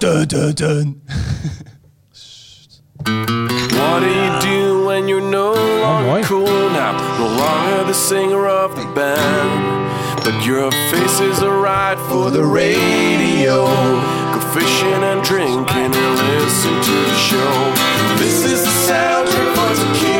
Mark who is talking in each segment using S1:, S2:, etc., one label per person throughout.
S1: Dun, dun, dun.
S2: What do you do when you're no longer
S3: mooi.
S2: cool now? No longer the singer of the band. But your face is alright for the radio. Go fishing and drinking and listen to the show. This is the soundtrack for tequila. With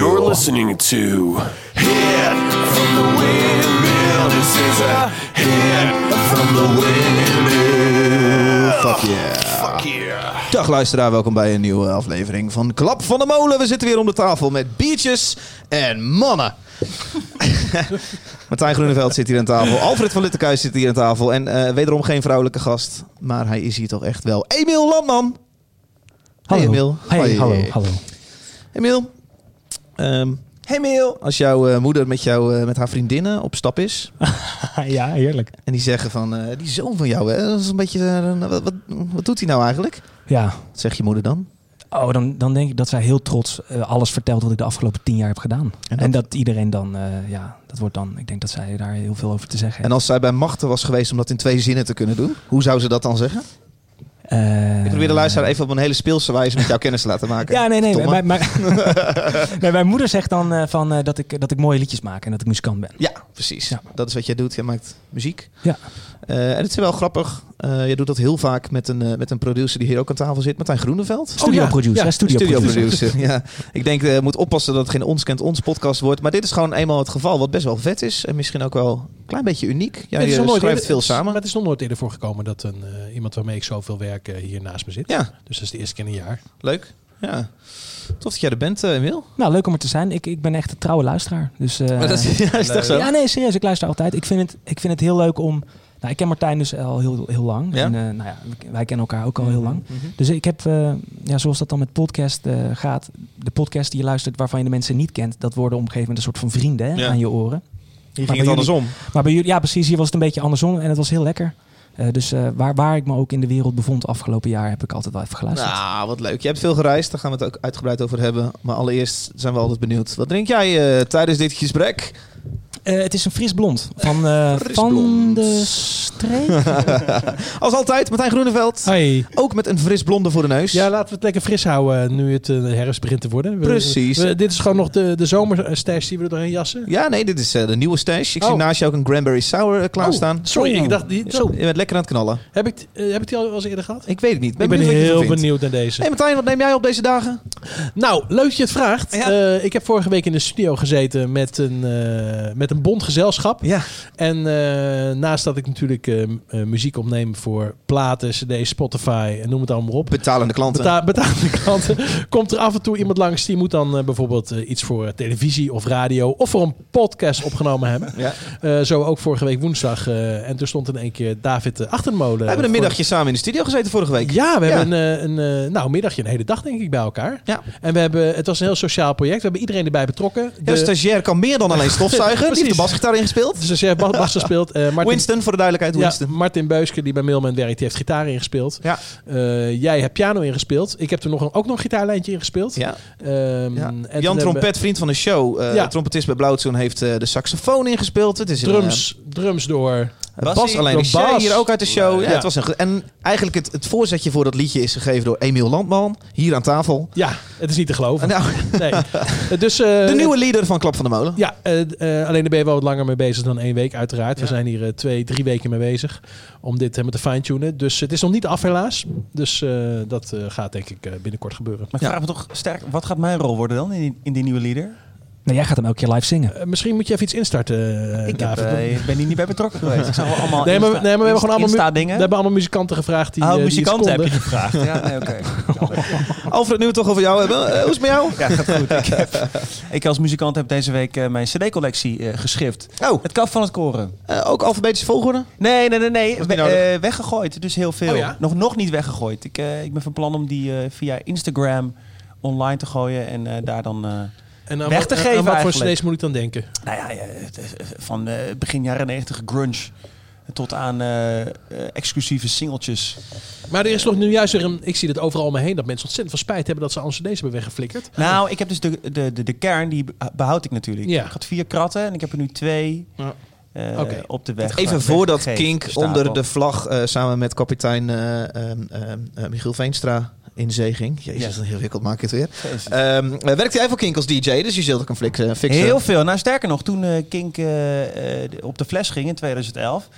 S1: You're listening to
S2: Hit from the Windmill. This is a hit from the Windmill.
S1: Fuck yeah.
S2: Fuck yeah.
S1: Dag luisteraar, welkom bij een nieuwe aflevering van Klap van de Molen. We zitten weer om de tafel met biertjes en mannen. Martijn Groeneveld zit hier aan tafel. Alfred van Littenkuis zit hier aan tafel. En eh, wederom geen vrouwelijke gast, maar hij is hier toch echt wel. Emiel Landman.
S3: Hallo.
S1: Hey Emiel.
S3: Hey, hallo, hallo.
S1: Emiel. Ehm, hey Emiel. Als jouw eh, moeder met, jou, eh, met haar vriendinnen op stap is.
S3: ja, heerlijk.
S1: En die zeggen van, eh, die zoon van jou, hè, dat is een beetje, wat, wat, wat doet hij nou eigenlijk?
S3: Ja.
S1: Wat zegt je moeder dan?
S3: Oh, dan, dan denk ik dat zij heel trots alles vertelt wat ik de afgelopen tien jaar heb gedaan.
S1: En
S3: En
S1: dat-
S3: iedereen dan, ja, dat wordt dan, ik denk dat zij daar heel veel over te zeggen
S1: En
S3: heeft.
S1: als zij bij machten was geweest om dat in twee zinnen te kunnen doen, hoe zou ze dat dan zeggen?
S3: Eh,
S1: Ik probeer de luisteraar even op een hele speelse wijze met jouw kennis te laten maken.
S3: Ja, nee, nee. Mijn, nee, mijn moeder zegt dan eh, van, eh, dat, ik, dat ik mooie liedjes maak en dat ik muzikant ben.
S1: Ja, precies.
S3: Ja.
S1: Dat is wat jij doet. Jij maakt muziek.
S3: Ja.
S1: Eh, en het is wel grappig. Eh je doet dat heel vaak met een, eh, met een producer die hier ook aan tafel zit, Martijn Groeneveld.
S3: Studio ja. producer. Ja, studio,
S1: Studio
S3: producer.
S1: producer. ja. Ik denk, eh moet oppassen dat het geen Ons Kent Ons podcast wordt. Maar dit is gewoon eenmaal het geval, wat best wel vet is. En misschien ook wel een klein beetje uniek. Jij
S3: nooit
S1: schrijft
S3: eerder-
S1: veel
S3: het is-
S1: samen.
S3: maar
S4: het is nog nooit eerder voorgekomen dat een, eh, iemand waarmee ik zoveel werk hier naast me zit.
S1: Ja,
S4: Dus dat is de eerste keer in een jaar.
S1: leuk. Ja. Tof dat jij er bent, eh Emil.
S3: Nou, leuk om er te zijn. Ik, ik ben echt een trouwe luisteraar. Dus, eh,
S1: Maar dat is, ja, is toch zo?
S3: Ja, nee, serieus. Ik luister altijd. Ik vind het, ik vind het heel leuk om... Nou, ik ken Martijn dus al heel, heel lang.
S1: Ja?
S3: En eh, nou ja, wij kennen elkaar ook al heel lang.
S1: Mhm.
S3: Dus ik heb, eh, ja, zoals dat dan met podcast eh, gaat... De podcast die je luistert waarvan je de mensen niet kent... dat worden op een gegeven moment een soort van vrienden hè,
S1: Ja.
S3: aan je oren.
S1: Hier ging het andersom.
S3: Maar bij jullie, ja precies, hier was het een beetje andersom en het was heel lekker. Dus waar, waar ik me ook in de wereld bevond afgelopen jaar... heb ik altijd wel even geluisterd.
S1: Nou, wat leuk. Je hebt veel gereisd, daar gaan we het ook uitgebreid over hebben. Maar allereerst zijn we altijd benieuwd. Wat drink jij tijdens dit gesprek?
S3: Eh, het is een fris blond van,
S1: Fris
S3: van
S1: blond.
S3: de streek.
S1: Als altijd, Martijn Groeneveld. Ook met een fris blonde voor de neus.
S4: Ja, laten we het lekker fris houden eh, nu het herfst begint te worden. We-
S1: Precies.
S4: we- dit is gewoon nog de, de zomerstash die we er doorheen jassen.
S1: Ja, nee, dit is de nieuwe stash. Ik zie
S4: Oh.
S1: naast je ook een cranberry sour klaarstaan.
S4: Oh, sorry, ik dacht die.
S1: Zo, je bent lekker aan het knallen.
S4: Heb, ik, heb ik die al eens eerder gehad?
S1: Ik weet het niet.
S4: ik ben heel benieuwd naar deze.
S1: Hey Martijn, wat neem jij op deze dagen?
S4: Nou, leuk dat je het vraagt.
S1: Ja.
S4: Ik heb vorige week in de studio gezeten met een, met een bond gezelschap.
S1: Ja.
S4: En eh, naast dat ik natuurlijk eh, eh, muziek opneem voor platen, cd's, Spotify en noem het allemaal op.
S1: Betalende klanten.
S4: Beta betalende klanten. Komt er af en toe iemand langs die moet dan bijvoorbeeld iets voor televisie of radio of voor een podcast opgenomen hebben.
S1: ja.
S4: Zo ook vorige week woensdag. en toen stond in één keer David achter de molen.
S1: We hebben een middagje samen in de studio gezeten vorige week.
S4: Ja, we
S1: Ja.
S4: hebben een, een, nou, middagje, een hele dag denk ik bij elkaar.
S1: Ja.
S4: En we hebben, het was een heel sociaal project. We hebben iedereen erbij betrokken.
S1: De stagiair kan meer dan alleen stofzuigen. Heeft de basgitaar ingespeeld.
S4: Dus als jij Bas Bas gespeeld. eh Martin,
S1: Winston, voor de duidelijkheid.
S4: ja,
S1: Winston.
S4: Martin Beuske, die bij Mailman werkt, die heeft gitaar ingespeeld.
S1: Ja.
S4: Eh, jij hebt piano ingespeeld. Ik heb er nog een, ook nog een gitaarlijntje ingespeeld.
S1: Ja.
S4: Ehm,
S1: Ja.
S4: en
S1: Jan Trompet, vriend van de show.
S4: Ja.
S1: Trompetist bij Blauwtsoen, heeft de saxofoon ingespeeld. Het is een,
S4: Drums, drums door.
S1: Bas, alleen Shay
S4: Bas.
S1: hier ook uit de show. Ja,
S4: Ja.
S1: Het was een, en eigenlijk het, het voorzetje voor dat liedje is gegeven door Emiel Landman. Hier aan tafel.
S4: Ja, het is niet te geloven.
S1: Nou,
S4: Nee. Dus, eh,
S1: de nieuwe leader van Klap van de Molen.
S4: Ja, eh, eh, alleen daar ben je wel wat langer mee bezig dan één week, uiteraard.
S1: Ja.
S4: We zijn hier twee, drie weken mee bezig om dit helemaal te fine-tunen. Dus het is nog niet af, helaas. Dus eh, dat eh, gaat denk ik eh, binnenkort gebeuren.
S5: Maar ik vraag me toch sterk, wat gaat mijn rol worden dan in die, in die nieuwe leader?
S3: Nou, jij gaat hem elke keer live zingen.
S4: Eh, misschien moet je even iets instarten, eh,
S5: ik heb,
S4: David.
S5: eh, ik ben hier niet bij betrokken geweest. Ik wel allemaal
S4: nee, maar, nee, maar we hebben gewoon allemaal,
S5: Insta-dingen.
S4: we hebben allemaal muzikanten gevraagd die,
S5: oh,
S4: die
S5: muzikanten heb je gevraagd. Ja, nee, oké.
S1: Alfred, nu we toch over jou hebben. hoe is het met jou?
S5: Ja, gaat goed. Ik, heb, ik als muzikant heb deze week mijn cd-collectie geschrift.
S1: Oh,
S5: Het kaf van het koren.
S1: eh, ook alfabetische volgorde?
S5: Nee, nee, nee. nee. We- weggegooid. Dus heel veel.
S4: Oh ja?
S5: nog, nog niet weggegooid. Ik, ik ben van plan om die via Instagram online te gooien en eh, daar dan... eh,
S4: En aan
S5: Weg
S4: wat-
S5: te
S4: aan
S5: geven
S4: wat voor cd's moet ik dan denken?
S5: nou ja, het, eh, van eh, begin jaren 90 grunge. tot aan eh, eh, exclusieve singeltjes.
S4: Maar er is toch nu juist weer een... Ik zie het overal om me heen dat mensen ontzettend veel spijt hebben dat ze onze cd's hebben weggeflikkerd.
S5: Nou, ik heb dus de, de, de, de kern, die behoud ik natuurlijk.
S4: Ja.
S5: Ik had vier kratten en ik heb er nu twee
S4: Ja.
S5: eh,
S4: Oké.
S5: op de weg.
S1: Even voordat Kink onder de vlag eh, samen met kapitein eh, ehm, ehm, eh, Michiel Veenstra in zee ging. Jezus, dat is ingewikkeld maak ik het weer.
S5: Jezus.
S1: Ehm eh, werkte jij voor Kink als DJ, dus je zult ook een flik, eh, fixen.
S5: Heel veel. Nou, sterker nog, toen eh, Kink op de fles ging in 2011...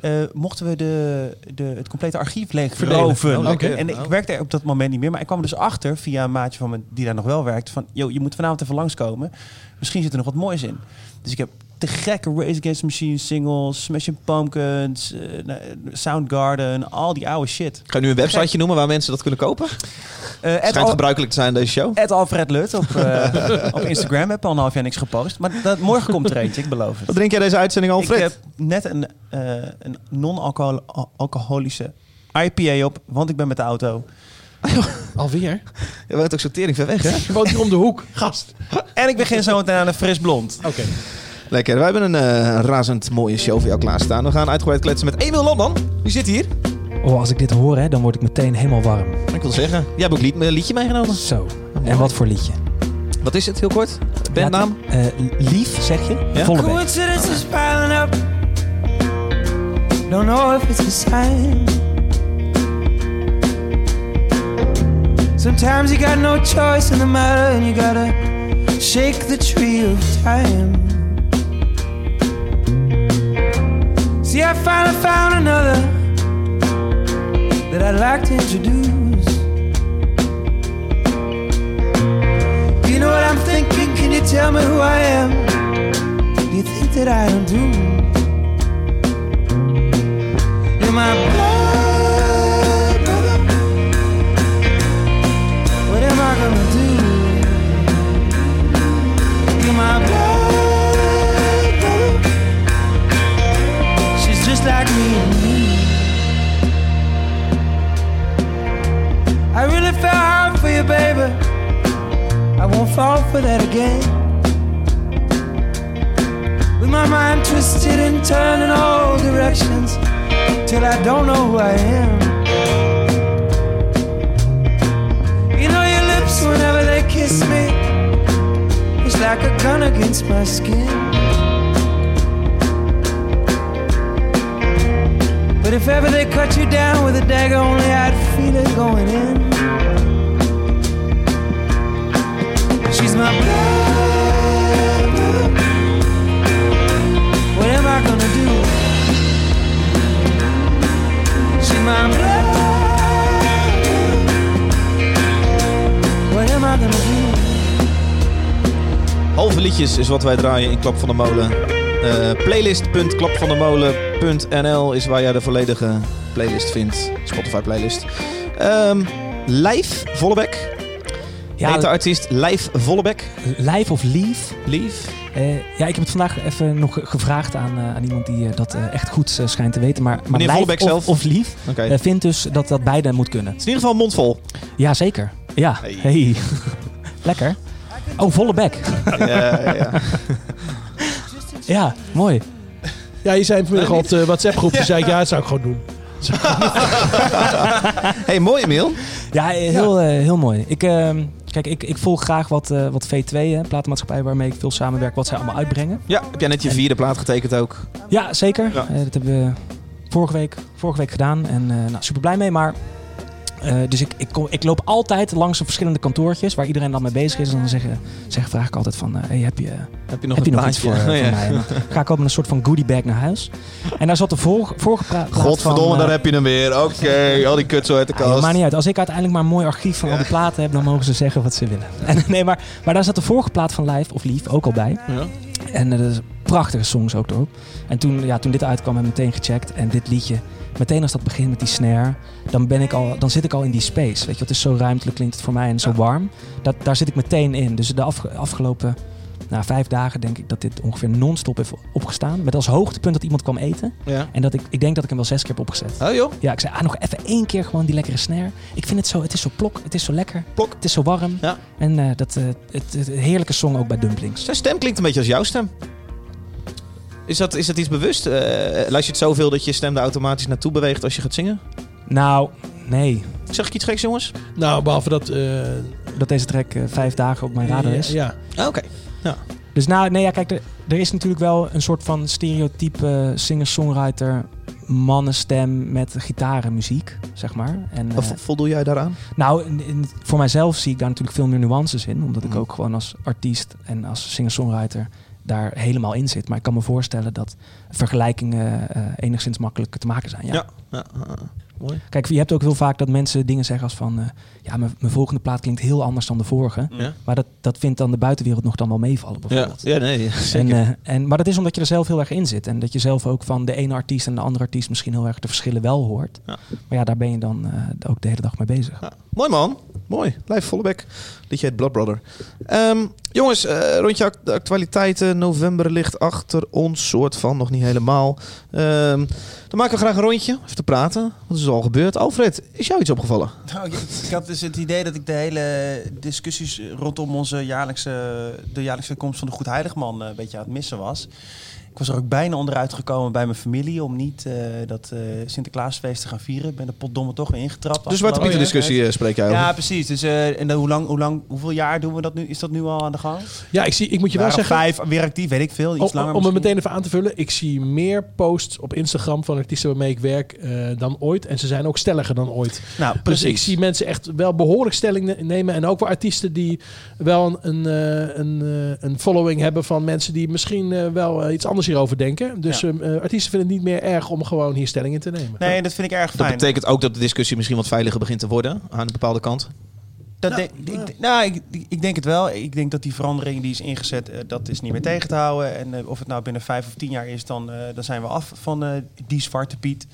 S5: eh, mochten we de, de, het complete archief leeg
S4: Verdelen.
S5: veroven.
S4: Oh.
S5: En ik
S1: Oh.
S5: werkte er op dat moment niet meer. Maar ik kwam er dus achter, via een maatje van me die daar nog wel werkt... van, joh, je moet vanavond even langskomen. Misschien zit er nog wat moois in. Dus ik heb te gekke Race Against the Machine singles... Smashing Pumpkins, eh, nou, Soundgarden, al die oude shit.
S1: Ga je nu een websiteje noemen waar mensen dat kunnen kopen?
S5: Eh, Ed
S1: Schijnt
S5: Al-
S1: gebruikelijk te zijn in deze show.
S5: Ed Alfred Lut op, eh, op Instagram. Heb al een half jaar niks gepost. Maar dat, morgen komt er eentje, ik beloof het.
S1: Wat drink jij deze uitzending, Alfred?
S5: Ik heb net een, eh, een non-alcoholische IPA op, want ik ben met de auto.
S4: Alweer?
S1: Je woont ook zo tering ver weg, hè?
S4: Je woont hier om de hoek, gast.
S5: En ik begin zo meteen aan een fris blond.
S4: Oké.
S1: Lekker. Wij hebben een eh, razend mooie show voor jou klaarstaan. We gaan uitgebreid kletsen met Emiel Landman. Die zit hier.
S3: Oh, als ik dit hoor, hè, dan word ik meteen helemaal warm.
S1: Ik wil zeggen, jij hebt ook lied, een liedje meegenomen.
S3: Zo. En wat voor liedje?
S1: Wat is het, heel kort? Bandnaam?
S3: Ja, eh, lief, zeg je?
S1: Ja?
S3: Volle.
S6: Coincidences piling up. Don't know if it's a sign. Sometimes you got no choice in the matter, and you gotta shake the tree of time. See, I finally found another that I'd like to introduce. You know what I'm thinking? Can you tell me who I am? Do you think that I don't do? You're my till I don't know who I am. You know your lips whenever they kiss me, it's like a gun against my skin. But if ever they cut you down with a dagger, only I'd feel it going in. She's my blood
S1: Halve liedjes is wat wij draaien in Klap van de Molen. Eh playlist.klapvandemolen.nl is waar jij de volledige playlist vindt. Spotify playlist. Ehm Lijf Vollebek.
S3: Ja,
S1: Heet de artiest Lijf Vollebek.
S3: live of lief?
S1: Lief.
S3: Eh, ja, ik heb het vandaag even nog gevraagd aan, eh, aan iemand die eh, dat eh, echt goed eh, schijnt te weten. Maar, maar
S1: Vollebek
S3: of,
S1: zelf?
S3: of lief eh, vindt dus dat dat beide moet kunnen.
S1: Het is in ieder geval mondvol.
S3: Ja, zeker. Ja.
S1: Hey.
S3: Hey. Lekker. Oh, volle bek.
S1: ja, ja, ja.
S3: ja, mooi.
S4: Ja, je zei vanmiddag op de WhatsApp-groep. Je zei, ja, dat zou ik gewoon doen.
S1: Hey, mooi Emiel.
S3: Ja, heel, heel mooi. Ik, ehm, kijk, ik, ik volg graag wat, eh, wat V2, hè, platenmaatschappij waarmee ik veel samenwerk, wat zij allemaal uitbrengen.
S1: Ja, heb jij net je vierde plaat getekend ook?
S3: Ja, zeker.
S1: Ja.
S3: Eh, dat hebben we vorige week, vorige week gedaan en eh nou, super blij mee. Maar eh, dus ik, ik, kom, ik loop altijd langs de verschillende kantoortjes waar iedereen dan mee bezig is. En dan zeggen, zeg, vraag ik altijd van, eh, hey, heb je,
S1: Heb je nog
S3: heb
S1: een
S3: je nog iets voor, voor
S1: ja.
S3: mij? En dan ga ik ook met een soort van goodie bag naar huis. En daar zat de vorige, vorige pra- plaat
S1: Godverdomme,
S3: van, eh,
S1: daar heb je hem weer. Oké, al die kut zo uit de kast.
S3: maakt niet uit. Als ik uiteindelijk maar een mooi archief van al die platen heb, dan mogen ze zeggen wat ze willen. En, nee, maar, maar daar zat de vorige plaat van Live of Lief ook al bij.
S1: Ja.
S3: En er is prachtige songs ook erop. En toen, ja, toen dit uitkwam, heb ik meteen gecheckt. En dit liedje, meteen als dat begint met die snare, dan, ben ik al, dan zit ik al in die space. Weet je, het is zo ruimtelijk, klinkt het voor mij en zo warm. Dat, daar zit ik meteen in. Dus de afge- afgelopen nou, vijf dagen denk ik dat dit ongeveer non-stop heeft opgestaan. Met als hoogtepunt dat iemand kwam eten.
S1: Ja.
S3: En dat ik, ik denk dat ik hem wel zes keer heb opgezet.
S1: Oh joh.
S3: Ja, ik zei, ah, nog even één keer gewoon die lekkere snare. Ik vind het zo, het is zo plok, het is zo lekker.
S1: Plok.
S3: Het is zo warm.
S1: Ja.
S3: En eh, dat, eh, het, het, heerlijke song ook bij Dumplings.
S1: Zijn stem klinkt een beetje als jouw stem. Is dat, is dat iets bewust? Eh luister je het zoveel dat je stem er automatisch naartoe beweegt als je gaat zingen?
S3: Nou, nee.
S1: Zeg ik iets geks, jongens?
S4: Nou, behalve dat... eh,
S3: Dat deze track vijf dagen op mijn radar is.
S4: Ja,
S1: Ah, Oké.
S3: Dus nou, nee, ja, kijk, er, er is natuurlijk wel een soort van stereotype singer-songwriter mannenstem met gitarenmuziek, zeg maar. En,
S1: Voldoe jij daaraan?
S3: nou, in- in- voor mijzelf zie ik daar natuurlijk veel meer nuances in, omdat ik
S1: Mhm.
S3: ook gewoon als artiest en als singer-songwriter daar helemaal in zit. Maar ik kan me voorstellen dat vergelijkingen eh, enigszins makkelijker te maken zijn. Ja.
S1: Ja. Ja. Mooi.
S3: Kijk, je hebt ook heel vaak dat mensen dingen zeggen als van... eh, ja, mijn, mijn volgende plaat klinkt heel anders dan de vorige.
S1: Ja.
S3: Maar dat, dat vindt dan de buitenwereld nog dan wel meevallen
S1: Ja,
S3: bijvoorbeeld.
S1: ja nee,
S3: En,
S1: zeker.
S3: eh, en, maar dat is omdat je er zelf heel erg in zit. En dat je zelf ook van de ene artiest en de andere artiest misschien heel erg de verschillen wel hoort.
S1: Ja.
S3: Maar ja, daar ben je dan eh, ook de hele dag mee bezig.
S1: Ja. Mooi man. Mooi. Blijf volle bek. Liedje heet Blood Brother. Ehm, jongens, eh, rondje de actualiteiten. November ligt achter ons. Soort van, nog niet helemaal. Ehm, dan maken we graag een rondje. Even te praten. Wat is er al gebeurd? Alfred, is jou iets opgevallen?
S5: Nou, ik, ik had dus het idee dat ik de hele discussies rondom onze jaarlijkse, de jaarlijkse komst van de Goed Heiligman eh, een beetje aan het missen was. Ik was er ook bijna onderuit gekomen bij mijn familie om niet eh, dat eh, Sinterklaasfeest te gaan vieren. Ik ben de potdomme toch weer ingetrapt.
S1: Zwarte Pieten
S5: afgelopen
S1: discussie eh, spreek jij over.
S5: Ja, precies. Dus, eh, en dan, hoe lang, hoe lang, hoeveel jaar doen we dat nu? Is dat nu al aan de gang?
S4: ja ik, zie, ik moet je wel zeggen...
S5: Vijf, weer actief, weet ik veel. Iets
S4: Om,
S5: langer
S4: om het meteen even aan te vullen. Ik zie meer posts op Instagram van artiesten waarmee ik werk eh, dan ooit. En ze zijn ook stelliger dan ooit.
S5: Nou,
S4: Dus
S5: precies.
S4: ik zie mensen echt wel behoorlijk stelling ne- nemen. En ook wel artiesten die wel een, een, eh, een, een following hebben van mensen die misschien eh, wel iets anders hierover denken. Dus
S5: Ja.
S4: eh, artiesten vinden het niet meer erg om gewoon hier stelling in te nemen.
S5: Nee, dat vind ik erg
S1: Dat
S5: fijn.
S1: betekent ook dat de discussie misschien wat veiliger begint te worden aan een bepaalde kant.
S5: Dat denk- ik, nou, ik, ik denk het wel. Ik denk dat die verandering die is ingezet, eh, dat is niet meer tegen te houden. En eh, of het nou binnen vijf of tien jaar is, dan, eh, dan zijn we af van eh, die zwarte Piet.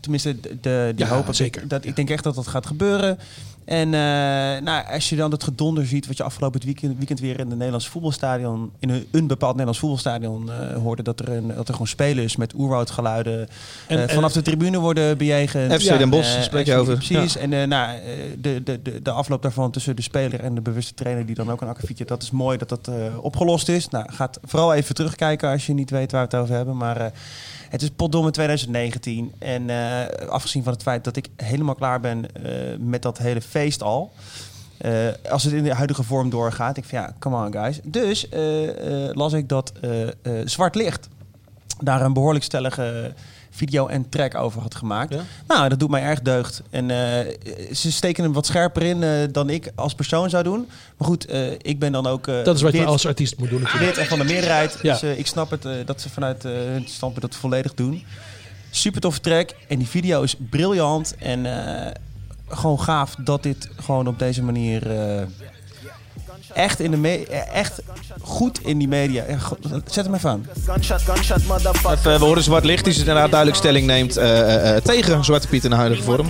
S5: Tenminste, de, de, die
S4: Ja,
S5: hoop ik.
S4: zeker.
S5: Dat, ik denk echt dat dat gaat gebeuren. En eh, nou, als je dan het gedonder ziet, wat je afgelopen weekend, weekend weer in de Nederlands voetbalstadion, in een, een bepaald Nederlands voetbalstadion eh, hoorde, dat er, een, dat er gewoon spelers met oerwoudgeluiden
S4: En-
S5: eh, vanaf de tribune worden bejegend.
S1: FC Den Bosch spreek je over.
S5: Precies. En eh, nou, de, de, de, de afloop daarvan tussen de speler en de bewuste trainer, die dan ook een akkefietje, dat is mooi dat dat eh, opgelost is. Nou, gaat vooral even terugkijken als je niet weet waar we het over hebben. Maar eh, het is potdomme 2019. En eh, afgezien van het feit dat ik helemaal klaar ben eh, met dat hele feest al. Eh, als het in de huidige vorm doorgaat, ik van ja, come on guys. Dus eh, eh, las ik dat Zwart Licht daar een behoorlijk stellige video en track over had gemaakt.
S1: Ja?
S5: Nou, dat doet mij erg deugd. En ze steken hem wat scherper in dan ik als persoon zou doen. Maar goed, ik ben dan ook
S4: Dat is wat je als artiest moet doen natuurlijk.
S5: lid en van de meerderheid.
S4: Ja.
S5: Dus ik snap het dat ze vanuit hun standpunt dat volledig doen. Super toffe track. En die video is briljant. En gewoon gaaf dat dit gewoon op deze manier... eh, echt, in de me- eh, echt goed in die media. Eh, Zet hem even aan.
S1: Even, we horen Zwart Licht die dus inderdaad duidelijk stelling neemt eh, eh, eh, tegen Zwarte Piet in de huidige vorm.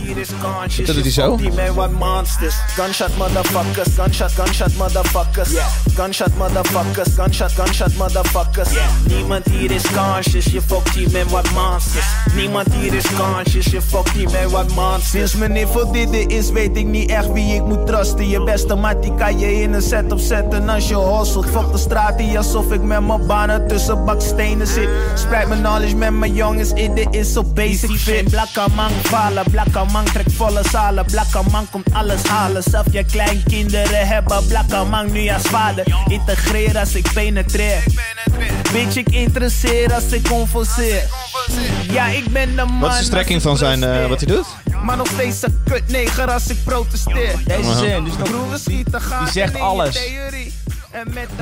S1: Dat doet hij zo.
S6: Die man wat monsters. Gunshot motherfuckers, gunshot, gunshot motherfuckers. Gunshot motherfuckers, gunshot, gunshot motherfuckers. Niemand hier is conscious, je fuck die man wat monsters. Niemand hier is conscious, je fuck die man wat monsters. Sinds meneer voor dit is, weet ik niet echt wie ik moet trusten. Je beste mat, die kan je in een setup zetten als je hustelt. Fuck de straat hier alsof ik met mijn banen tussen bakstenen zit. Spreid mijn knowledge met mijn jongens in, dit is zo basic fit. Blakke man vallen, blakke man trekt volle zalen. Blakke man komt alles halen. Zelf je kleinkinderen hebben blakke man nu als vader. Integreer als ik penetreer. Bitch, ik interesseer als ik converseer. Ja, ik ben de man.
S1: Wat is de strekking van zijn, eh, wat hij doet?
S6: Maar nog steeds een kutneger als ik protesteer.
S5: Deze zin, dus nog- die zegt alles.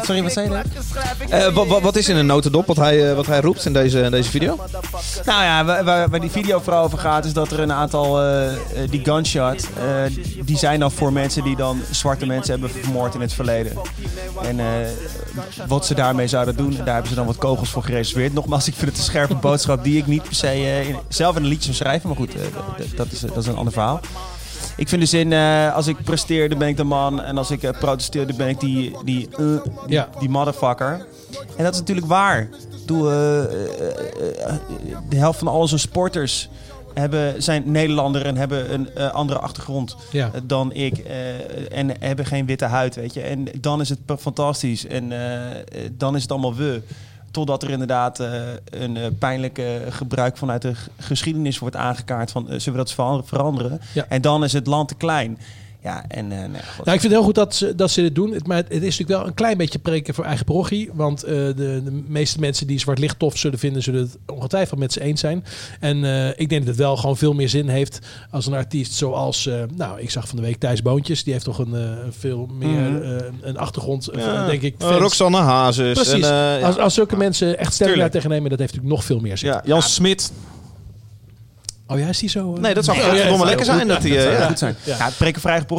S5: Sorry, wat zei je
S1: wa- wat is in een notendop wat hij, eh, wat hij roept in deze, in deze video?
S5: Nou ja, waar, die video vooral over gaat, is dat er een aantal, eh, die gunshot, die zijn dan voor mensen die dan zwarte mensen hebben vermoord in het verleden. En wat ze daarmee zouden doen, daar hebben ze dan wat kogels voor gereserveerd. Nogmaals, ik vind het een scherpe boodschap die ik niet per se in- zelf in een liedje zou schrijven. Maar goed, dat, is, dat is een ander verhaal. Ik vind de zin, eh, als ik presteer, dan ben ik de man. En als ik eh, protesteer, dan ben ik die, die, eh, die,
S4: Ja.
S5: die motherfucker. En dat is natuurlijk waar. De helft van al onze sporters hebben, zijn Nederlander en hebben een andere achtergrond
S4: Ja.
S5: dan ik. en hebben geen witte huid, weet je. En dan is het fantastisch. En dan is het allemaal we. Totdat er inderdaad eh, een eh, pijnlijke gebruik vanuit de geschiedenis wordt aangekaart van eh, zullen we dat ver- veranderen?
S4: Ja.
S5: En dan is het land te klein. Ja, en eh, nee.
S4: Nou, ik vind het heel goed dat ze, dat ze dit doen. Het, maar het is natuurlijk wel een klein beetje preken voor eigen parochie. Want eh, de, de meeste mensen die zwart licht tof zullen vinden, zullen het ongetwijfeld met ze eens zijn. En eh, ik denk dat het wel gewoon veel meer zin heeft als een artiest zoals... eh, nou, ik zag van de week Thijs Boontjes. Die heeft toch een, eh, veel meer eh, een achtergrond, van, denk ik.
S1: Uh,
S4: fans.
S1: Roxanne Hazes.
S4: Precies.
S1: En, eh, ja.
S4: als, als zulke mensen echt daar
S1: Tuurlijk.
S4: tegen nemen, dat heeft natuurlijk nog veel meer zin.
S1: ja, Jan Smit.
S4: Oh ja, is die zo? eh?
S1: Nee, dat zou echt
S4: ja,
S1: lekker zijn. Dat die,
S5: dat
S1: eh,
S5: zou
S1: ja.
S5: heel goed zijn.
S4: Ja.
S5: Ja. het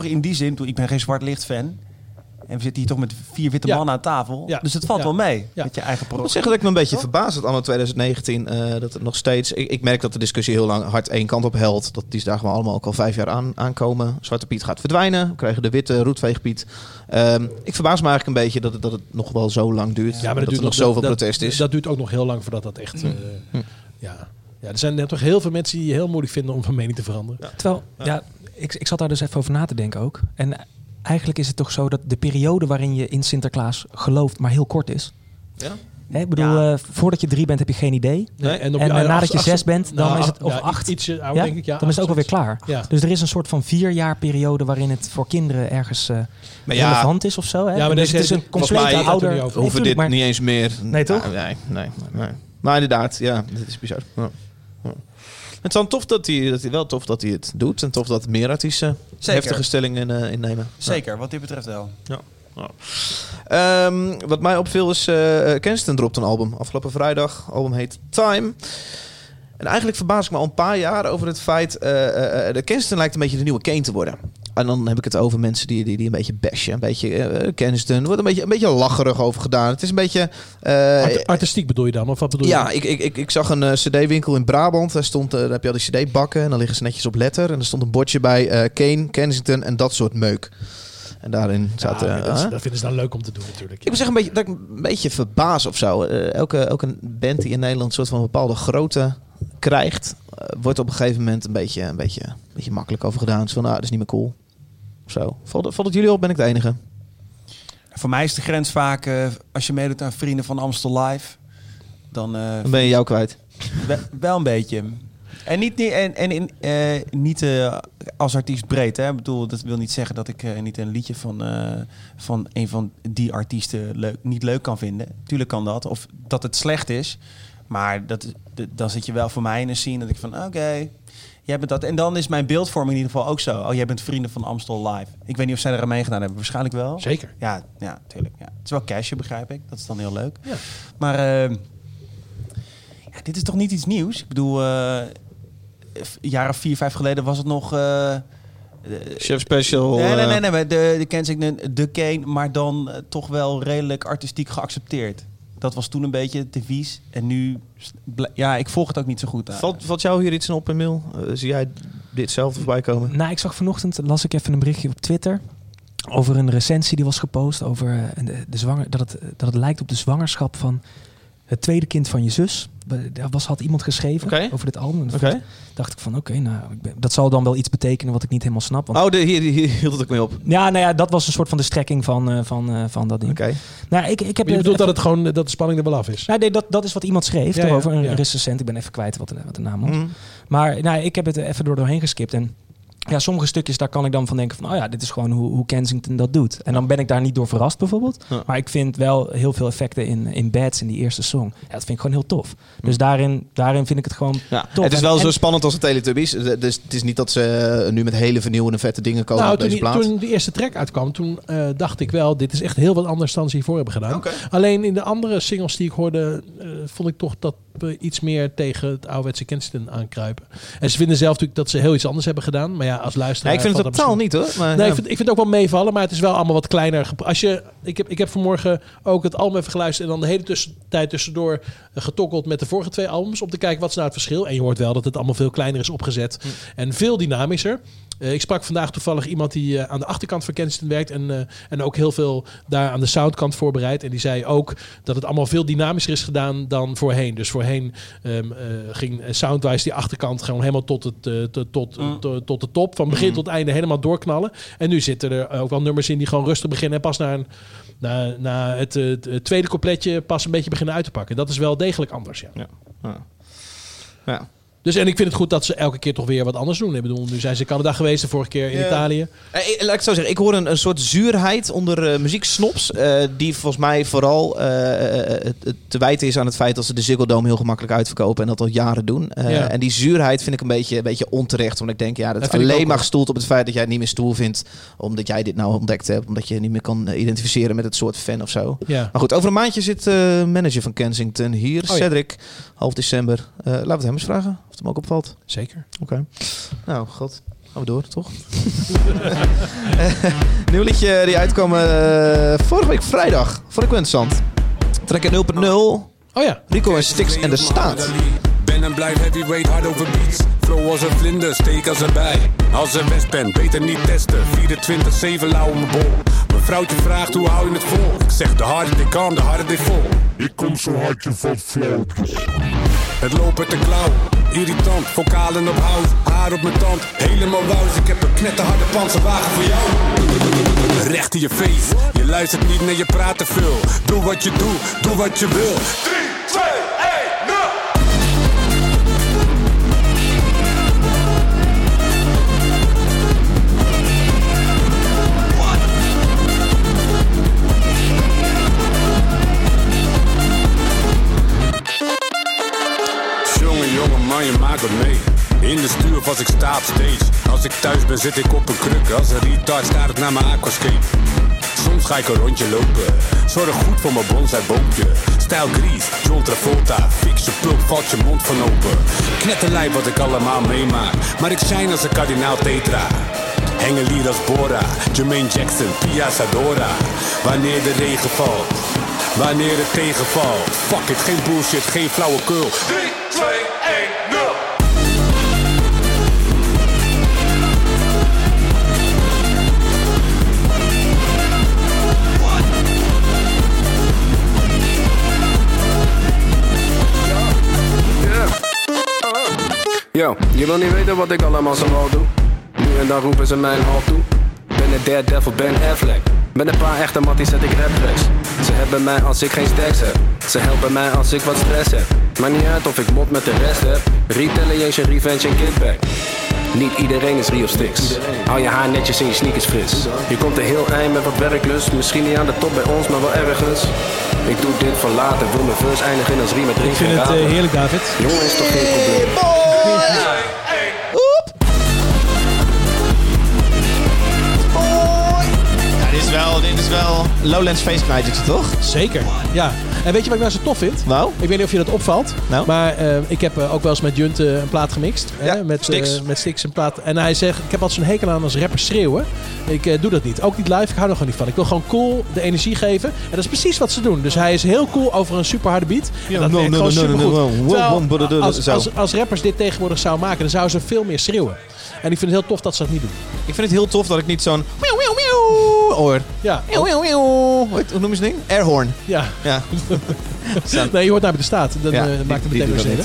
S5: in die zin. toen- Ik ben geen zwart licht fan. En we zitten hier toch met vier witte
S4: Ja.
S5: mannen aan tafel.
S4: Ja.
S5: Dus het valt
S4: Ja.
S5: wel mee
S4: Ja.
S5: met je eigen
S1: Ik moet
S5: pro.
S1: zeggen dat ik me een beetje verbaas dat anno 2019 eh, dat het nog steeds. Ik, ik merk dat de discussie heel lang hard één kant op helt. Dat die daar gewoon allemaal ook al vijf jaar aan, aankomen. Zwarte Piet gaat verdwijnen. We krijgen de witte roetveegpiet. Ehm, ik verbaas me eigenlijk een beetje dat het, dat het nog wel zo lang duurt.
S4: Ja, maar
S1: dat
S4: dat
S1: er
S4: duurt
S1: nog zoveel
S4: dat-
S1: protest is.
S4: Dat duurt ook nog heel lang voordat dat echt... eh, ja. Ja, er zijn net toch heel veel mensen die het heel moeilijk vinden om van mening te veranderen.
S3: Terwijl, ja, ik, ik zat daar dus even over na te denken ook. En eigenlijk is het toch zo dat de periode waarin je in Sinterklaas gelooft maar heel kort is.
S1: Ja?
S3: Hè, ik bedoel,
S5: Ja.
S3: eh, voordat je drie bent heb je geen idee.
S4: Nee,
S3: En,
S4: op
S3: eh,
S4: je-
S3: nadat
S4: acht-
S3: je
S4: acht-
S3: zes bent, dan
S4: nou,
S3: is het, of
S4: ja,
S3: acht,
S4: Ietsje ouder,
S3: ja?
S4: denk ik. Ja,
S3: dan is het ook alweer klaar.
S4: Ja.
S3: Dus er is een soort van vier jaar periode waarin het voor kinderen ergens eh,
S1: Maar ja,
S3: relevant is of zo. Hè?
S4: Ja, maar
S3: dus
S4: deze-
S3: het is een compleet
S4: er
S3: ouder.
S4: over.
S3: Nee,
S1: hoeven dit
S3: maar-
S1: niet eens meer.
S3: Nee, toch?
S1: Nee, nee, nee. Maar inderdaad, ja, dit is bizar. Het is dan tof dat hij, dat hij wel tof dat hij het doet en tof dat meer artiesten
S5: Zeker.
S1: heftige stellingen eh, innemen.
S5: Zeker, wat dit betreft wel.
S1: Ja. Ehm, wat mij opviel is, Kensington dropt een album afgelopen vrijdag. Het album heet Time. En eigenlijk verbaas ik me al een paar jaar over het feit... eh eh, de Kensington lijkt een beetje de nieuwe Kane te worden. En dan heb ik het over mensen die, die, die een beetje bashen. Een beetje eh Kensington. Er wordt een beetje, een beetje lacherig over gedaan. Het is een beetje... eh,
S4: Art- artistiek bedoel je dan? Of wat bedoel
S1: ja,
S4: je?
S1: ik, ik, ik, ik zag een cd-winkel in Brabant. Daar, stond, daar heb je al die cd-bakken. En dan liggen ze netjes op letter. En er stond een bordje bij Kane, Kensington en dat soort meuk. En daarin
S4: Ja,
S1: zaten...
S4: dat, is-
S1: eh,
S4: dat vinden ze dan leuk om te doen natuurlijk.
S1: ik moet zeggen een beetje, dat ik een beetje verbaas of zo. Elke, elke band die in Nederland een soort van bepaalde grootte krijgt... wordt op een gegeven moment een beetje, een beetje, een beetje makkelijk over gedaan. Zo van, nou, dat is niet meer cool. Zo. Valt, valt het jullie op? Ben ik de enige?
S5: Voor mij is de grens vaak, eh, als je meedoet aan Vrienden van Amstel Live, dan eh,
S1: Dan ben je jou kwijt.
S5: Wel, wel een beetje. En niet, niet- en, en in, eh, niet als artiest breed. Hè? Ik bedoel, dat wil niet zeggen dat ik niet een liedje van, van een van die artiesten leuk, niet leuk kan vinden. Tuurlijk kan dat. Of dat het slecht is. Maar dat, dan zit je wel voor mij in een scene dat ik van oké, jij bent dat. En dan is mijn beeldvorming in ieder geval ook zo. Oh, jij bent vrienden van Amstel Live. Ik weet niet of zij er aan meegedaan hebben. Waarschijnlijk wel.
S4: Zeker.
S5: Ja, ja, tuurlijk. Ja. Het is wel cashje, begrijp ik. Dat is dan heel leuk.
S4: Ja.
S5: Maar eh, ja, dit is toch niet iets nieuws? Ik bedoel, eh, een jaar of vier, vijf geleden was het nog... eh,
S1: Chef Special.
S5: nee, nee, nee, nee, de, de Kensington, de Kane, maar dan toch wel redelijk artistiek geaccepteerd. Dat was toen een beetje het devies. En nu, ja, ik volg het ook niet zo goed.
S1: Valt, valt jou hier iets in op, Emil? Eh, zie jij dit zelf voorbij komen?
S3: Nou, ik zag vanochtend, las ik even een berichtje op Twitter over een recensie die was gepost over eh, de, de zwanger, dat, het, dat het lijkt op de zwangerschap van het tweede kind van je zus. Daar was, had iemand geschreven
S1: Oké.
S3: over dit album. En
S1: Oké.
S3: dacht ik van, oké, nou, ik ben- dat zal dan wel iets betekenen wat ik niet helemaal snap. Want,
S1: Oh, de, hier, hier hield het ook mee op. Oké.
S3: Ja, nou ja, dat was een soort van de strekking van, eh, van, eh, van dat ding. Nou, ik, ik heb
S4: Maar je bedoelt dat het gewoon eh, dat de spanning er wel af is.
S3: Nou, nee, dat, dat is wat iemand schreef
S4: Ja, ja,
S3: erover. Een recensent. Ik ben even kwijt wat de, wat de naam was.
S1: Mm.
S3: Maar nou, ik heb het er even door doorheen geskipt. En ja, sommige stukjes, daar kan ik dan van denken van... oh ja, dit is gewoon hoe, hoe Kensington dat doet. En dan ben ik daar niet door verrast bijvoorbeeld.
S1: Ja.
S3: Maar ik vind wel heel veel effecten in, in Bats, in die eerste song. Ja, dat vind ik gewoon heel tof. Dus daarin, daarin vind ik het gewoon
S1: Ja,
S3: tof.
S1: het is wel
S3: en-
S1: zo spannend als de Teletubbies. Dus het is niet dat ze eh, nu met hele vernieuwende vette dingen komen
S4: Nou,
S1: op
S4: toen,
S1: deze
S4: die,
S1: plaat.
S4: toen de eerste track uitkwam, toen eh, dacht ik wel, dit is echt heel wat anders dan ze hiervoor hebben gedaan. Alleen in de andere singles die ik hoorde, eh, vond ik toch dat iets meer tegen het ouderwetse Kensington aankruipen. En ze vinden zelf natuurlijk dat ze heel iets anders hebben gedaan. Maar ja, als luisteraar...
S1: Nee, ik vind het totaal
S4: misschien-
S1: niet hoor. Maar,
S4: Nee,
S1: ja.
S4: ik, vind, ik vind het ook wel meevallen, maar het is wel allemaal wat kleiner. Als je, ik, heb, ik heb vanmorgen ook het album even geluisterd en dan de hele tussentijd tussendoor getokkeld met de vorige twee albums om te kijken wat is nou het verschil. En je hoort wel dat het allemaal veel kleiner is opgezet
S1: Hm.
S4: en veel dynamischer. Eh, ik sprak vandaag toevallig iemand die eh, aan de achterkant van Kensington werkt en, eh, en ook heel veel daar aan de soundkant voorbereidt. En die zei ook dat het allemaal veel dynamischer is gedaan dan voorheen. Dus voorheen ehm, eh, ging soundwise die achterkant gewoon helemaal tot, het, tot, tot,
S5: Mm.
S4: tot, tot de top. Van begin tot einde helemaal doorknallen. En nu zitten er ook wel nummers in die gewoon rustig beginnen en pas naar, een, na, na het, het tweede coupletje pas een beetje beginnen uit te pakken. Dat is wel degelijk anders, ja.
S1: Ja. Ja.
S4: Dus en ik vind het goed dat ze elke keer toch weer wat anders doen. Ik bedoel, nu zijn ze in Canada geweest, de vorige keer in
S1: Ja.
S4: Italië.
S1: Eh, ik- laat ik het zo zeggen, ik hoor een, een soort zuurheid onder eh muzieksnops. eh, die volgens mij vooral eh, eh, eh, te wijten is aan het feit dat ze de Ziggo Dome heel gemakkelijk uitverkopen. En dat al jaren doen. Eh,
S4: Ja.
S1: En die zuurheid vind ik een beetje, een beetje onterecht. Want ik denk, ja, dat,
S4: Dat
S1: alleen maar gestoeld op het feit dat jij het niet meer stoel vindt. Omdat jij dit nou ontdekt hebt. Omdat je niet meer kan eh, identificeren met het soort fan of zo.
S4: Ja.
S1: Maar goed, over een maandje zit eh manager van Kensington hier,
S4: Oh.
S1: Cedric. Half december. Eh, laten we het hem eens vragen of het hem ook opvalt.
S4: Zeker.
S1: Oké. Nou, god. Gaan we door, toch? Eh, Nieuw liedje die uitkwam eh, vorige week vrijdag. Vond ik wel interessant. Trekken 0.0.
S4: Oh ja.
S1: Rico en Stix en de Staat.
S7: Ben en blijf heavyweight hard over beats. Flow als een vlinder, steek als erbij. Als een west ben, beter niet testen. 24-7 lauw om mijn bol. Mijn vrouwtje vraagt hoe hou je het vol? Ik zeg de harder they come, de harder they vol.
S8: Ik kom zo hard je valt flauw.
S7: Het lopen te klauw, irritant, vocalen op hout, haar op mijn tand, helemaal wauws. Ik heb een knetterharde panzerwagen voor jou. Recht in je face, je luistert niet naar je praat te veel. Doe wat je doet, doe wat je wil. 3, 2, als ik thuis ben, zit ik op een kruk. Als een retard staat het naar mijn aquascape. Soms ga ik een rondje lopen. Zorg goed voor mijn bonsai boompje. Stijl Grease, John Travolta. Fix je pulp, valt je mond van open. Knetterlijf wat ik allemaal meemaak. Maar ik shine als een kardinaal tetra. Hengelier als Bora, Jermaine Jackson, Pia Sadora. Wanneer de regen valt, wanneer het tegenvalt. Fuck it, geen bullshit, geen flauwekul. 3, 2, 1,
S9: Yo, je wil niet weten wat ik allemaal zoal doe. Nu en dan roepen ze mij een halt toe. Ben een daredevil, Ben Affleck. Met een paar echte matties zet ik rap. Ze hebben mij als ik geen stacks heb. Ze helpen mij als ik wat stress heb. Maar niet uit of ik mot met de rest heb. Retaliation, revenge en kickback. Niet iedereen is Rio Sticks. Hou je haar netjes en je sneakers fris. Je komt er heel eind met wat werklust. Misschien niet aan de top bij ons, maar wel ergens. Ik doe dit voor later, wil mijn verse eindigen als riem met
S4: Ik vind het eh, heerlijk, David.
S9: Jongen is toch geen probleem.
S1: Is wel, dit is wel Lowlands feestknijtertje, toch?
S4: Zeker. Ja. En weet je wat ik nou zo tof vind?
S1: Nou?
S4: Ik weet niet of je dat opvalt.
S1: Nou?
S4: Maar eh, ik heb eh, ook wel eens met Junt eh, een plaat gemixt.
S1: Ja,
S4: hè, met
S1: Stix.
S4: met Stix een plaat. En hij zegt, ik heb altijd zo'n hekel aan als rappers schreeuwen. Ik doe dat niet. Ook niet live. Ik hou er gewoon niet van. Ik wil gewoon cool de energie geven. En dat is precies wat ze doen. Dus hij is heel cool over een super harde beat. En dat
S1: no, no,
S4: gewoon
S1: no,
S4: supergoed. Terwijl als, als rappers dit tegenwoordig zouden maken, dan zouden ze veel meer schreeuwen. En ik vind het heel tof dat ze dat niet doen.
S1: Ik vind het heel tof dat ik niet zo'n... hoor.
S4: Ja,
S1: miauw, miauw. Hoe noem je zo'n ding? Airhorn.
S4: ja.
S1: Ja.
S4: Nee, je hoort naar bij de staat. Dan
S1: ja,
S4: eh, maakt het meteen weer zin.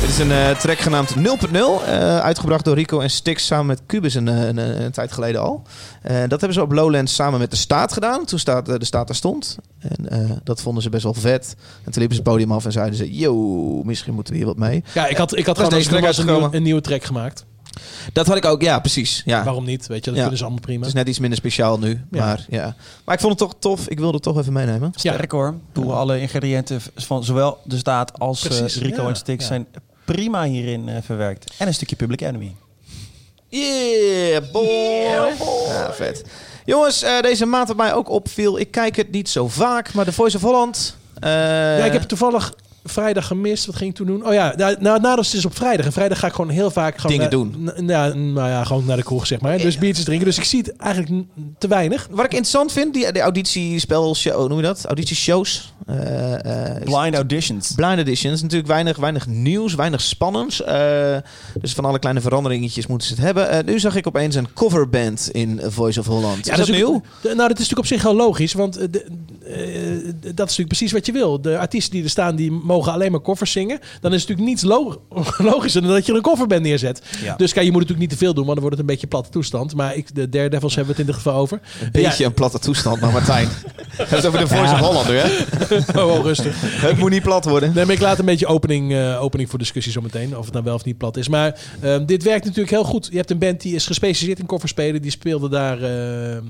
S1: Dit is een eh, track genaamd 0.0. eh, uitgebracht door Rico en Stix samen met Cubus een, een, een, een tijd geleden al. Dat hebben ze op Lowlands samen met de Staat gedaan. Toen staat, de Staat daar stond. En dat vonden ze best wel vet. En toen liepen ze het podium af en zeiden ze... Yo, misschien moeten we hier wat mee.
S4: Ja, ik had, ik had gewoon
S1: deze
S4: een nieuwe track gemaakt.
S1: Dat had ik ook, ja, precies. Ja.
S4: Waarom niet? Weet je, dat
S1: Ja.
S4: kunnen ze allemaal prima.
S1: Het is net iets minder speciaal nu.
S4: Ja.
S1: Maar, ja. maar ik vond het toch tof. Ik wilde het toch even meenemen.
S4: Ja.
S5: Sterk hoor. Bedoel, alle ingrediënten van zowel de staat als eh, Rico
S4: ja.
S5: en Stix
S4: Ja.
S5: zijn prima hierin eh, verwerkt. En een stukje Public Enemy.
S1: Yeah, boy. Ja, vet. Jongens, eh, deze maand wat mij ook opviel. Ik kijk het niet zo vaak, maar de Voice of Holland. eh,
S4: Ja, ik heb toevallig vrijdag gemist. Wat ging ik toen doen? Oh ja, nou, nou Nados is dus op vrijdag. En vrijdag ga ik gewoon heel vaak gewoon
S1: Dingen doen.
S4: Ja, nou ja, gewoon naar de kroeg, zeg maar. Dus biertjes drinken. Dus ik zie het eigenlijk te weinig.
S1: Wat ik interessant vind, die, de auditiespel, show, hoe noem je dat? Auditieshows. Eh, eh,
S5: Blind auditions.
S1: Blind editions. Natuurlijk weinig, weinig nieuws, weinig spannends. Eh, dus van alle kleine veranderingetjes moeten ze het hebben. Eh, nu zag ik opeens een coverband in Voice of Holland. is dat,
S4: is
S1: nieuw?
S4: nou, dat is natuurlijk op zich wel logisch, want de- dat is natuurlijk precies wat je wil. De artiesten die er staan, die mogen alleen maar koffers zingen. Dan is het natuurlijk niets lo- logischer dan dat je er een coverband neerzet.
S5: Ja.
S4: Dus kijk, je moet natuurlijk niet te veel doen, want dan wordt het een beetje platte toestand. Maar ik, de Daredevils hebben we het in ieder geval over.
S1: Een beetje een platte toestand, maar Martijn. Het over de Voice of Holland hè?
S4: Ja, oh, oh, rustig.
S1: Het moet niet plat worden.
S4: Nee, maar ik laat een beetje opening, eh, opening voor discussie zometeen. Of het nou wel of niet plat is. Maar ehm, dit werkt natuurlijk heel goed. Je hebt een band die is gespecialiseerd in kofferspelen. Die speelde daar eh, eh,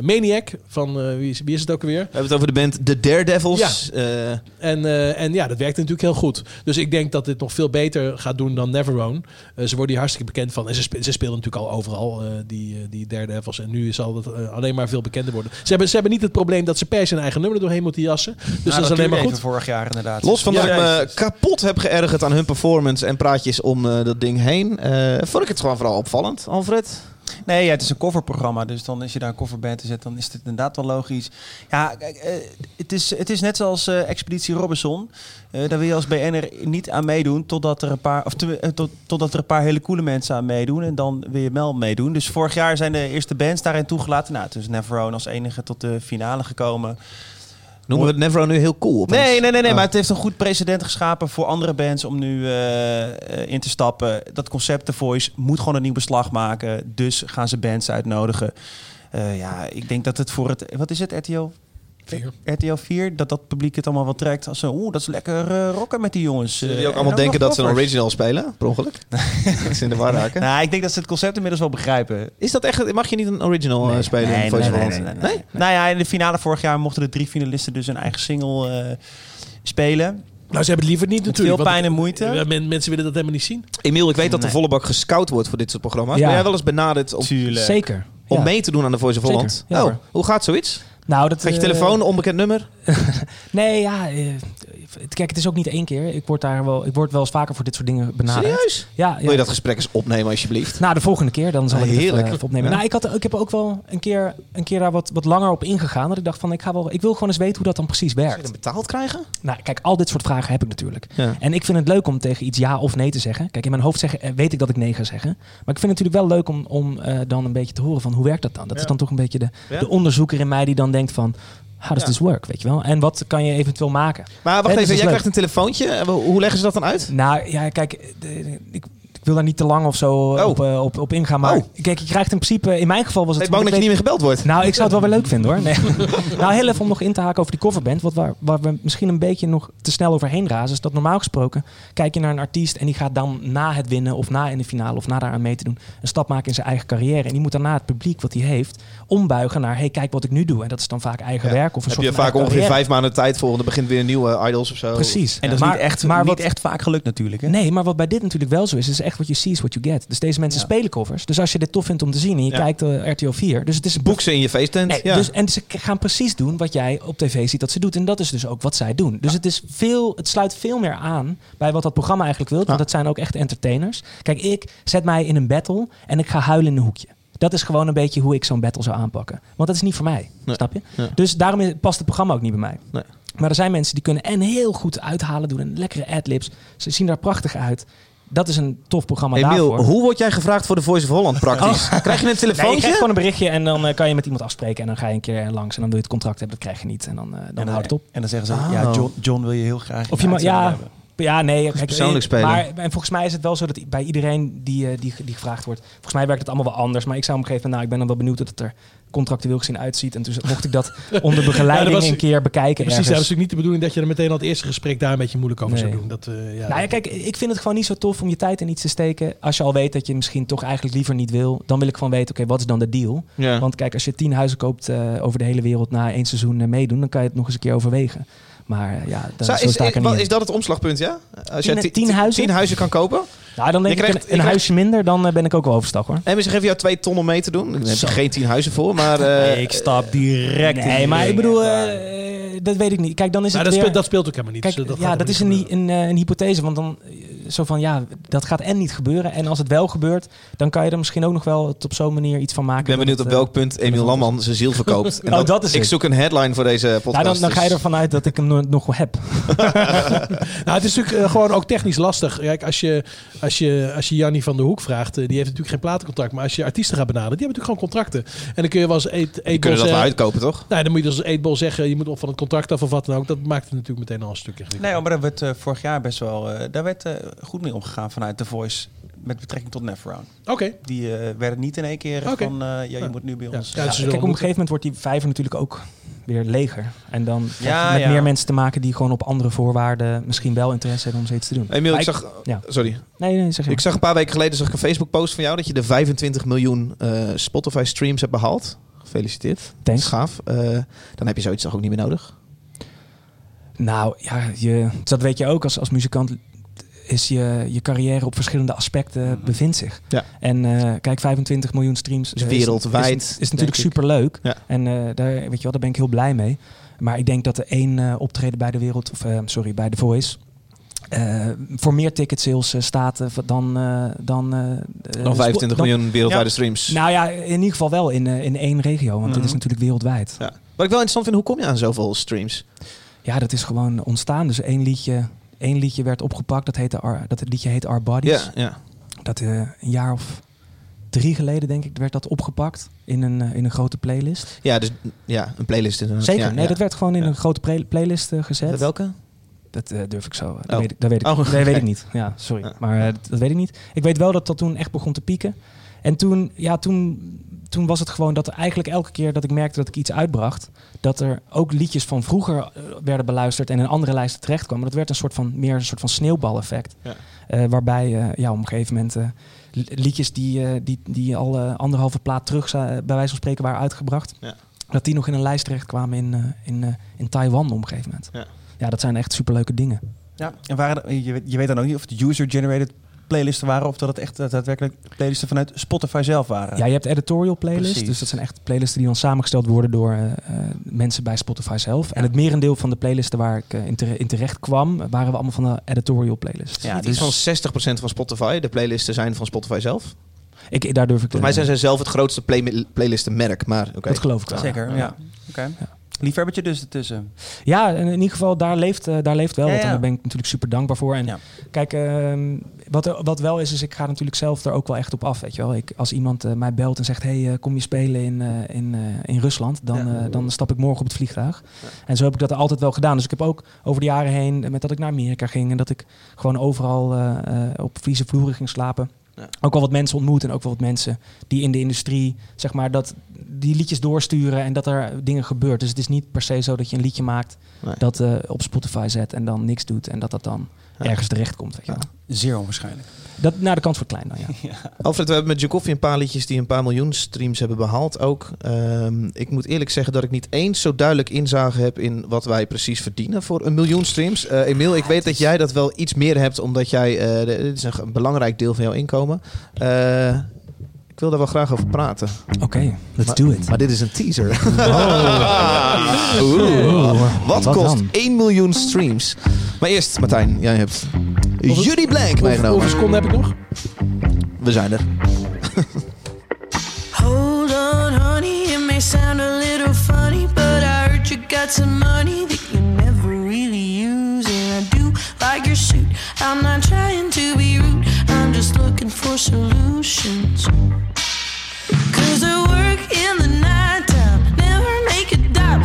S4: Maniac van, eh, wie, is, wie is het ook alweer?
S1: We hebben het over de band The Daredevils. Eh,
S4: En, eh, en ja, dat werkt natuurlijk heel goed. Dus ik denk dat dit nog veel beter gaat doen dan Neverone. Eh, ze worden hier hartstikke bekend van. En ze, spe- ze spelen natuurlijk al overal, eh, die, eh, die Daredevils. En nu zal het eh, alleen maar veel bekender worden. Ze hebben, ze hebben niet het probleem dat ze per se een eigen nummer er doorheen moeten jassen. Dus
S5: Nou,
S4: dat is alleen maar goed.
S5: vorig jaar inderdaad.
S1: los van
S5: Ja,
S1: dat ik me kapot heb geërgerd aan hun performance en praatjes om eh, dat ding heen, eh, vond ik het gewoon vooral opvallend, Alfred.
S5: Nee, ja, het is een coverprogramma. Dus dan als je daar een coverband in zet, dan is het inderdaad wel logisch. Ja, kijk, eh, het, is, het is net zoals eh, Expeditie Robinson. Eh, daar wil je als BN'er niet aan meedoen totdat er een paar, of te- tot, totdat er een paar hele coole mensen aan meedoen. En dan wil je wel meedoen. Dus vorig jaar zijn de eerste bands daarin toegelaten. Nou, toen is Neverone als enige tot de finale gekomen.
S1: Noemen we het Never nu heel cool? opeens?
S5: Nee, nee, nee, nee
S1: Oh.
S5: maar het heeft een goed precedent geschapen voor andere bands om nu eh, eh, in te stappen. Dat concept The Voice moet gewoon een nieuw beslag maken. Dus gaan ze bands uitnodigen. Eh, ja, ik denk dat het voor het... Wat is het, RTL? RTL 4, dat dat publiek het allemaal wel trekt. Als zo, oeh, dat is lekker eh, rocken met die jongens.
S1: Zullen
S5: Eh,
S1: die ook
S5: en
S1: allemaal denken dat ze een original spelen, per ongeluk? dat ze in de war raken.
S5: Nou, ik denk dat ze het concept inmiddels wel begrijpen.
S1: Is dat echt, mag je niet een original eh, spelen in
S5: nee,
S1: Voice
S5: nee,
S1: of
S5: nee, nee, nee, nee. Nou ja, in de finale vorig jaar mochten de drie finalisten dus een eigen single eh, spelen.
S4: Nou, ze hebben het liever niet
S5: Met
S4: natuurlijk.
S5: veel pijn en moeite.
S4: Men- mensen willen dat helemaal niet zien.
S1: Emiel, ik weet dat de volle bak gescout wordt voor dit soort programma's.
S3: Ja.
S1: Ben jij wel eens benaderd om,
S5: Tuurlijk.
S3: Zeker.
S1: om
S3: Ja.
S1: mee te doen aan de Voice of
S3: Zeker.
S1: Holland?
S3: Ja,
S1: oh, hoe gaat zoiets?
S3: Nou, dat,
S1: je
S3: eh,
S1: telefoon, onbekend nummer?
S3: Nee, ja. eh, kijk, het is ook niet één keer. Ik word daar wel, ik word wel eens vaker voor dit soort dingen benaderd.
S1: Serieus?
S3: Ja.
S1: Wil je dat gesprek eens opnemen alsjeblieft?
S3: Nou, de volgende keer dan zal
S1: Ah,
S3: ik het
S1: heerlijk.
S3: even, even opnemen.
S1: Ja.
S3: Nou, ik, had, ik heb ook wel een keer, een keer daar wat, wat langer op ingegaan. Dat ik dacht van, ik, ga wel, ik wil gewoon eens weten hoe dat dan precies
S1: Zou je
S3: werkt.
S1: dan betaald krijgen?
S3: Nou, kijk, al dit soort vragen heb ik natuurlijk.
S1: Ja.
S3: En ik vind het leuk om tegen iets ja of nee te zeggen. Kijk, in mijn hoofd zeggen, eh, weet ik dat ik nee ga zeggen. Maar ik vind het natuurlijk wel leuk om, om eh, dan een beetje te horen van hoe werkt dat dan? Dat is dan toch een beetje de, de onderzoeker in mij die dan denkt van, how does this work? Weet je wel? En wat kan je eventueel maken?
S1: Maar wacht even, jij
S3: leuk.
S1: krijgt een telefoontje. Hoe leggen ze dat dan uit?
S3: Nou ja, kijk, de- ik, ik wil daar niet te lang of zo op, eh, op, op ingaan. Maar
S1: Oh.
S3: kijk, je krijgt in principe, in mijn geval was het...
S1: bang dat je
S3: ik
S1: niet meer gebeld wordt?
S3: Nou, ik zou het wel weer leuk vinden hoor. Nee. nou, heel even om nog in te haken over die coverband. Wat waar, waar we misschien een beetje nog te snel overheen razen. Is dat normaal gesproken kijk je naar een artiest en die gaat dan na het winnen of na in de finale of na daaraan mee te doen een stap maken in zijn eigen carrière. En die moet daarna het publiek wat hij heeft ombuigen naar hey, kijk wat ik nu doe. En dat is dan vaak eigen
S1: Ja.
S3: werk of een
S1: Heb
S3: soort
S1: je vaak ongeveer
S3: carrière.
S1: vijf maanden tijd voor. En dan begint weer een nieuwe Idols of zo.
S3: Precies.
S5: En dat is
S3: Maar-
S5: niet, echt,
S3: maar
S5: niet
S3: wat-
S5: echt vaak gelukt natuurlijk. Hè?
S3: Nee, maar wat bij dit natuurlijk wel zo is, is echt wat je sees, what you get. Dus deze mensen
S5: Ja.
S3: spelen covers. Dus als je dit tof vindt om te zien en je
S1: Ja.
S3: kijkt eh, RTL 4, dus het is
S1: Boek ze in je feesttent.
S3: Nee,
S1: ja.
S3: dus, en ze gaan precies doen wat jij op tv ziet dat ze doet. En dat is dus ook wat zij doen. Dus het, is veel, het sluit veel meer aan bij wat dat programma eigenlijk wil. Want dat zijn ook echt entertainers. Kijk, ik zet mij in een battle en ik ga huilen in een hoekje. Dat is gewoon een beetje hoe ik zo'n battle zou aanpakken. Want dat is niet voor mij,
S1: Nee.
S3: snap je?
S1: Ja.
S3: Dus daarom is- past het programma ook niet bij mij.
S1: Nee.
S3: Maar er zijn mensen die kunnen en heel goed uithalen, doen een lekkere adlibs. Ze zien er prachtig uit. Dat is een tof programma
S1: Emiel,
S3: daarvoor.
S1: hoe word jij gevraagd voor de Voice of Holland praktisch? Krijg je een
S3: Nee, je
S1: telefoontje?
S3: krijgt gewoon een berichtje en dan eh, kan je met iemand afspreken. En dan ga je een keer langs en dan wil je het contract hebben. Dat krijg je niet. En dan, eh, dan,
S5: En dan,
S3: houdt het op.
S5: en dan zeggen ze,
S1: Oh.
S5: ja, John, John wil je heel graag.
S3: Of je ma-
S5: de uitzending
S3: ja,
S5: hebben.
S3: Ja, nee. kijk,
S1: persoonlijk
S3: eh,
S1: spelen.
S3: Maar en volgens mij is het wel zo dat bij iedereen die, eh, die, die gevraagd wordt. Volgens mij werkt het allemaal wel anders. Maar ik zou op een gegeven moment, nou, ik ben dan wel benieuwd hoe het er contractueel gezien uitziet. En toen mocht ik dat onder begeleiding
S4: Ja, dat was-
S3: een keer bekijken.
S4: Precies, ja, dat is natuurlijk niet de bedoeling dat je er meteen al het eerste gesprek daar een beetje moeilijk over zou doen. Dat, eh, ja,
S3: Nou ja, kijk, ik vind het gewoon niet zo tof om je tijd in iets te steken. Als je al weet dat je misschien toch eigenlijk liever niet wil. Dan wil ik gewoon weten, oké, wat is dan de deal?
S1: Ja.
S3: Want kijk, als je tien huizen koopt eh, over de hele wereld na één seizoen meedoen, dan kan je het nog eens een keer overwegen. Maar eh, ja, dat,
S1: Zou-
S3: zo
S1: is,
S3: sta ik er
S1: is,
S3: niet
S1: wat-
S3: in.
S1: is dat het omslagpunt, ja? Als
S3: Tien-
S1: je ti-
S3: tien
S1: ti-
S3: huizen?
S1: tien huizen kan kopen.
S3: Nou, dan denk
S1: Je
S3: ik
S1: krijgt-
S3: een, huisje minder, dan eh, ben ik ook wel overstag hoor.
S1: En ze geven jou twee ton om mee te doen. Daar heb je geen tien huizen voor, maar... eh,
S5: ik stap direct
S3: Nee, maar ik bedoel, eh, dat weet ik niet. Kijk, dan is
S4: Nou,
S3: het
S4: dat,
S3: weer...
S4: speelt, dat speelt ook helemaal niet.
S3: Kijk,
S4: dus dat
S3: ja, dat is
S4: niet
S3: een, een, een hypothese. Want dan zo van ja, dat gaat en niet gebeuren. En als het wel gebeurt, dan kan je er misschien ook nog wel het op zo'n manier iets van maken.
S1: Ik ben benieuwd op
S3: het,
S1: welk punt Emiel Lamman zijn ziel verkoopt. En
S3: Oh,
S1: dan-
S3: dat is
S1: ik
S3: het.
S1: zoek een headline voor deze podcast.
S3: nou, dan, dan ga je
S1: dus-
S3: ervan uit dat ik hem no- nog wel heb.
S4: Nou, het is natuurlijk gewoon ook technisch lastig. Kijk, als je, als je, als je Jannie van der Hoek vraagt, eh, die heeft natuurlijk geen platencontract. Maar als je artiesten gaat benaderen, die hebben natuurlijk gewoon contracten. En dan kun je wel eens eet, eetbol
S1: kunnen dat wel
S4: zeggen.
S1: uitkopen, toch?
S4: Nee, dan moet je dus als eetbol zeggen, je moet op van het contract af of wat dan ook. Dat maakt het natuurlijk meteen al een stuk ingewikkelder.
S5: Nee, maar daar werd eh, vorig jaar best wel eh, daar werd, goed mee omgegaan vanuit The Voice met betrekking tot Neverround.
S4: Oké.
S5: Die eh, werden niet in één keer
S4: Oké.
S5: van, eh, ja, je
S4: Ja.
S5: moet nu bij ons.
S4: Ja,
S5: Ja,
S3: Kijk, op een gegeven moment wordt die vijver natuurlijk ook weer leger. En dan
S5: Ja,
S3: met
S5: ja.
S3: meer mensen te maken die gewoon op andere voorwaarden misschien wel interesse hebben om zoiets te doen.
S1: Emiel, ik zag...
S3: ja.
S1: Sorry.
S3: Nee, nee, zeg je
S1: Ik zag een paar weken geleden zag ik een Facebook post van jou dat je de 25 miljoen eh, Spotify streams hebt behaald. Gefeliciteerd.
S3: Thanks.
S1: Gaaf. Eh, dan heb je zoiets toch ook niet meer nodig?
S3: Nou ja, je, dat weet je ook als, als muzikant. Is je, je carrière op verschillende aspecten bevindt zich.
S1: Ja.
S3: En eh, kijk, 25 miljoen streams
S1: Dus
S3: eh,
S1: wereldwijd,
S3: Is, is, is natuurlijk super leuk.
S1: Ja.
S3: En eh, daar, weet je wel, daar ben ik heel blij mee. Maar ik denk dat er één optreden bij de wereld, of sorry, bij The Voice. voor meer ticket sales staat dan, dan,
S1: Dan 25
S3: dan-
S1: miljoen wereldwijde
S5: Ja.
S1: streams.
S3: Nou ja, in ieder geval wel in, in één regio. Want dit is
S5: Mhm.
S3: natuurlijk wereldwijd.
S1: Ja. Wat ik wel interessant vind, hoe kom je aan zoveel streams?
S3: Ja, dat is gewoon ontstaan. Dus één liedje, één liedje werd opgepakt. Dat, heette Our, dat liedje heet Our Bodies.
S1: Ja, ja.
S3: Dat eh, een jaar of drie geleden, denk ik, werd dat opgepakt in een, eh, in een grote playlist.
S1: ja, dus ja, een playlist inderdaad.
S3: Zeker,
S1: Ja,
S3: nee,
S1: ja.
S3: dat werd gewoon in
S1: Ja.
S3: een grote play- playlist eh, gezet.
S1: Welke?
S3: Dat durf ik zo. eh, Dat,
S1: Oh.
S3: weet, ik, dat, weet, ik,
S1: Oh,
S3: dat weet ik niet. Ja, sorry. Maar dat, dat weet ik niet. Ik weet wel dat dat toen echt begon te pieken. En toen, ja, toen, toen was het gewoon dat er eigenlijk elke keer dat ik merkte dat ik iets uitbracht, dat er ook liedjes van vroeger eh, werden beluisterd en in andere lijsten terechtkwamen. Dat werd een soort van meer een soort van sneeuwbaleffect.
S1: Ja.
S3: Eh, waarbij eh, ja, op een gegeven moment li- liedjes die, die, die al anderhalve plaat terug bij wijze van spreken waren uitgebracht,
S1: Ja.
S3: dat die nog in een lijst terechtkwamen in, eh, in, eh, in Taiwan op een gegeven moment.
S1: Ja.
S3: ja, dat zijn echt superleuke dingen.
S5: Ja, en waren, je, weet, je weet dan ook niet of het user-generated playlisten waren of dat het echt daadwerkelijk playlisten vanuit Spotify zelf waren.
S3: Ja, je hebt editorial playlists.
S5: Precies.
S3: Dus dat zijn echt playlisten die dan samengesteld worden door eh, eh, mensen bij Spotify zelf. En het merendeel van de playlisten waar ik eh, in, tere- in terecht kwam, waren we allemaal van de editorial playlists.
S5: Ja,
S1: Ja,
S5: dus-
S1: van 60% van Spotify. De playlisten zijn van Spotify zelf.
S3: Ik, daar durf ik
S1: Volgens mij zijn
S3: ze
S1: zij zelf het grootste play playlistenmerk. Maar oké.
S3: Dat geloof ik wel.
S5: Zeker, ja. Oké. Liefhebbertje dus ertussen.
S3: Ja, en in ieder geval, daar leeft, eh, daar leeft wel
S5: Ja,
S3: wat. En daar ben ik natuurlijk super dankbaar voor. En
S5: Ja.
S3: kijk, ehm, wat, er- wat wel is, is ik ga natuurlijk zelf er ook wel echt op af. Weet je wel. Ik, als iemand eh, mij belt en zegt, hey, eh, kom je spelen in, in, in Rusland? Dan, dan stap ik morgen op het vliegtuig. En zo heb ik dat altijd wel gedaan. Dus ik heb ook over de jaren heen, met dat ik naar Amerika ging... en dat ik gewoon overal op Friese vloeren ging slapen...
S1: Ja.
S3: Ook wel wat mensen ontmoet en ook wel wat mensen die in de industrie, zeg maar, dat die liedjes doorsturen en dat er dingen gebeurt. Dus het is niet per se zo dat je een liedje maakt
S1: Nee.
S3: dat eh, op Spotify zet en dan niks doet en dat dat dan
S1: Ja.
S3: ergens terecht komt. Weet je wel.
S5: Zeer onwaarschijnlijk.
S3: Dat, nou, de kans wordt klein dan, ja.
S1: Alfred, we hebben met Jokoffie een paar liedjes die een paar miljoen streams hebben behaald ook. Ehm, ik moet eerlijk zeggen dat ik niet eens zo duidelijk inzage heb in wat wij precies verdienen voor een miljoen streams. Eh Emiel, ik weet dat jij dat wel iets meer hebt, omdat jij, eh, dit is een belangrijk deel van jouw inkomen. Eh, ik wil daar wel graag over praten.
S3: Oké, let's
S1: Maar-
S3: do it.
S1: Maar dit is een teaser. Oeh. Wat,
S3: Wat
S1: kost
S3: dan?
S1: 1 miljoen streams? Maar eerst, Martijn, jij hebt Judy Blank meegenomen.
S4: hoeveel seconden heb ik nog?
S1: We zijn er.
S10: Hold on, honey, it may sound a little funny, but I heard you got some money that you never really use. And I do like your suit. I'm not trying to be rude, I'm just looking for solutions. Cause I work in the nighttime, never make a dime.